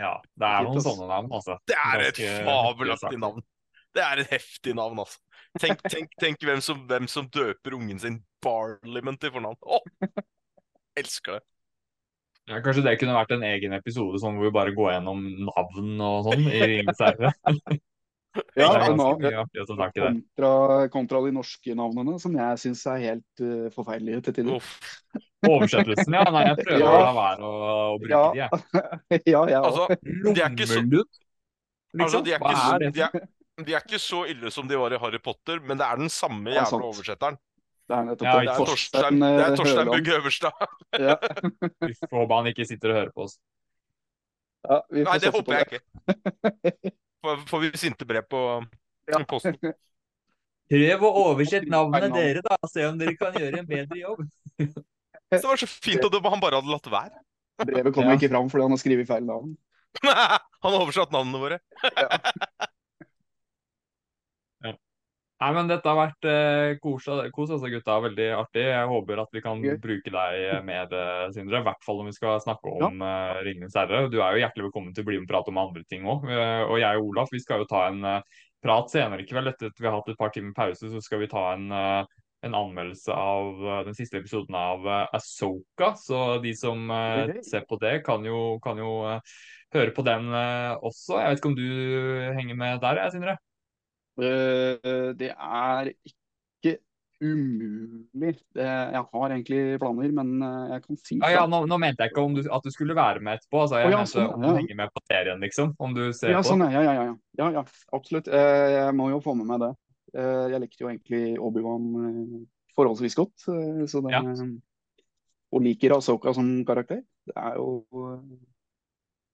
ja, det er noen sånne navn, altså. Det er et fabelaktig navn. Det er et heftig navn, altså. Tenk, tenk, tenk hvem, som, hvem, som, døper ungen sin Barliman til fornavn. Oh, elsker det. Ja, kanskje det kunne vært en egen episode sånn hvor vi bare går gjennom navn og sånn i Ringenes herre. ja, kontra, kontra, de norske navnene, som jeg syns er helt uh, forferdelige til tider. Oversettelsen, ja. Nei, jeg prøver ja. å la være å, å bruke ja. de, jeg. ja, ja. Altså, de er ikke så... Liksom? Altså, de er ikke så... De er, de er ikke så ille som de var i Harry Potter, men det er den samme jævla oversetteren. Det er nettopp ja, det. Er Torstein, det er Torstein eh, Bugge Øverstad. ja. Vi får håpe han ikke sitter og hører på oss. Ja, Nei, det håper jeg ikke. Får, får vi sinte brev på ja. posten? Prøv å oversette navnet dere, da. Se om dere kan gjøre en bedre jobb. det var så fint at han bare hadde latt være. Brevet kommer ja. ikke fram fordi han har skrevet feil navn. han har oversatt navnene våre. ja. Nei, men Dette har vært eh, kos, kos altså, gutta. Veldig artig. Jeg håper at vi kan okay. bruke deg mer, Sindre. I hvert fall når vi skal snakke om ja. uh, Ringenes herre. Du er jo hjertelig velkommen til å bli med og prate om andre ting òg. Uh, eh, og jeg og Olaf vi skal jo ta en uh, prat senere i kveld. Etter at vi har hatt et par timer pause, så skal vi ta en, en anmeldelse av den siste episoden av Asoka. Så de som ser på det, kan jo, kan jo høre på den også. Jeg vet ikke om du henger med der, jeg, Sindre? Eh, det er ikke umulig. Jeg har egentlig planer, men eh, jeg kan si ja, ja, nå, nå, mente jeg ikke du, at du skulle være med etterpå. Altså, jeg oh, ja, mente sånn, om du henger med på serien, liksom. Om du ser ja, på. Sånn, ja, ja, ja, ja, ja, absolutt. Eh, jeg må jo få med meg det. Jeg likte jo egentlig Obi-Wan forholdsvis godt. Så det, Og liker Asoka som karakter. Det er jo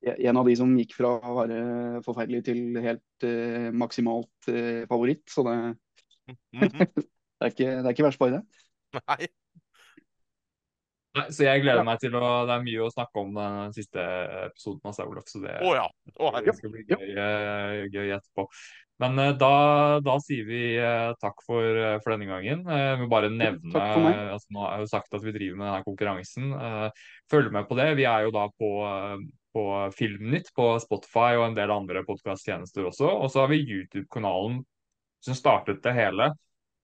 en av de som gikk fra å være forferdelig til helt uh, maksimalt uh, favoritt. Så det, mm -hmm. det, er ikke, det, er ikke, verst bare det. Nei. Nei, så jeg gleder ja. meg til å Det er mye å snakke om den siste episoden av Saulov, så det, oh, ja. oh, det, skal bli gøy, uh, gøy etterpå. Men da, da, sier vi takk for, for, denne gangen. vi vil bare nevne altså, Nå har jeg jo sagt at vi driver med denne konkurransen. følg med på det. Vi er jo da på på Filmnytt på Spotify og en del andre podkasttjenester også. Og så har vi YouTube-kanalen som startet det hele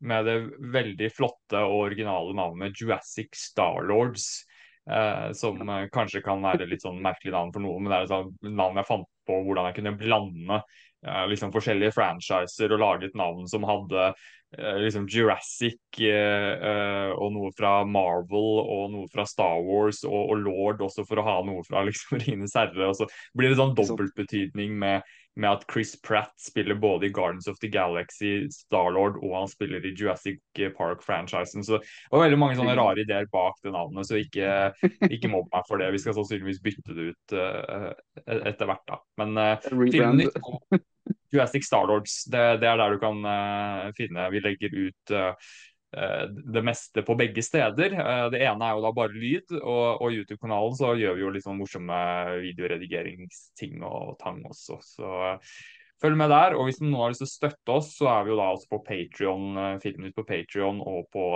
med det veldig flotte og originale navnet Jurassic Starlords. Eh, som eh, kanskje kan være litt sånn merkelig navn for noen, men det er et sånn navn jeg fant på hvordan jeg kunne blande eh, liksom forskjellige franchiser og lage et navn som hadde liksom Jurassic eh, eh, og noe fra Marvel og noe fra Star Wars og, og Lord også for å ha noe fra liksom Rines herre. Og så blir det sånn dobbeltbetydning med med at Chris Pratt spiller både i Gardens of the Galaxy, Starlord og han spiller i Jurassic Park-franchisen. Så det var veldig mange sånne rare ideer bak det navnet, så ikke, ikke mobb meg for det. Vi skal sannsynligvis bytte det ut uh, etter hvert, da. Men uh, filmen Jurassic Starlords, det, det, er der du kan uh, finne Vi legger ut uh, Eh, det meste på begge steder. Eh, det ene er jo da bare lyd, og, og YouTube-kanalen så gjør vi jo litt sånn morsomme videoredigeringsting og tang også. Så eh, følg med der. Og hvis noen har lyst til å støtte oss, så er vi jo da også på Patrion, ut på Patrion og på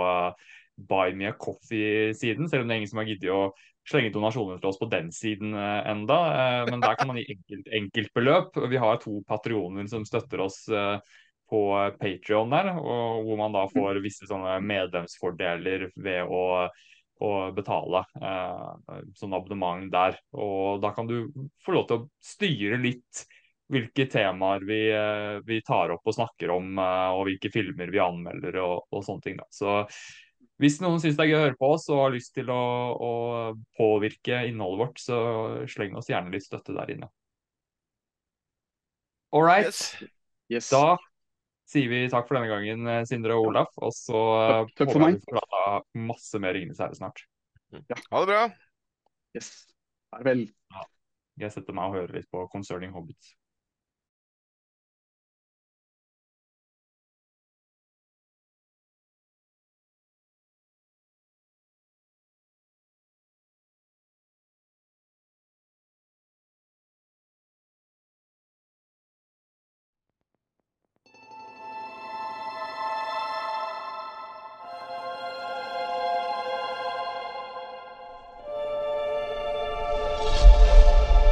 Buy Me a Coffee-siden, selv om det er ingen som har giddet å slenge donasjoner til oss på den siden enda. Men der kan man gi enkelt, enkeltbeløp. Vi har to patrioner som støtter oss på Patrion der, og hvor man da får visse sånne medlemsfordeler ved å, å betale eh, sånn abonnement der. Og da kan du få lov til å styre litt hvilke temaer vi, eh, vi tar opp og snakker om, eh, og hvilke filmer vi anmelder og, og sånne ting. da. Så hvis noen syns det er gøy å høre på oss og har lyst til å, å påvirke innholdet vårt, så sleng oss gjerne litt støtte der inne. All right. Yes. Yes. Da sier vi takk for denne gangen, eh, Sindre og Olaf. Og så takk, takk håper vi får prate masse mer Ringenes herre snart. Ja. Ha det bra. Yes. Farvel. Ja. Jeg setter meg og hører litt på Concerning Hobbits.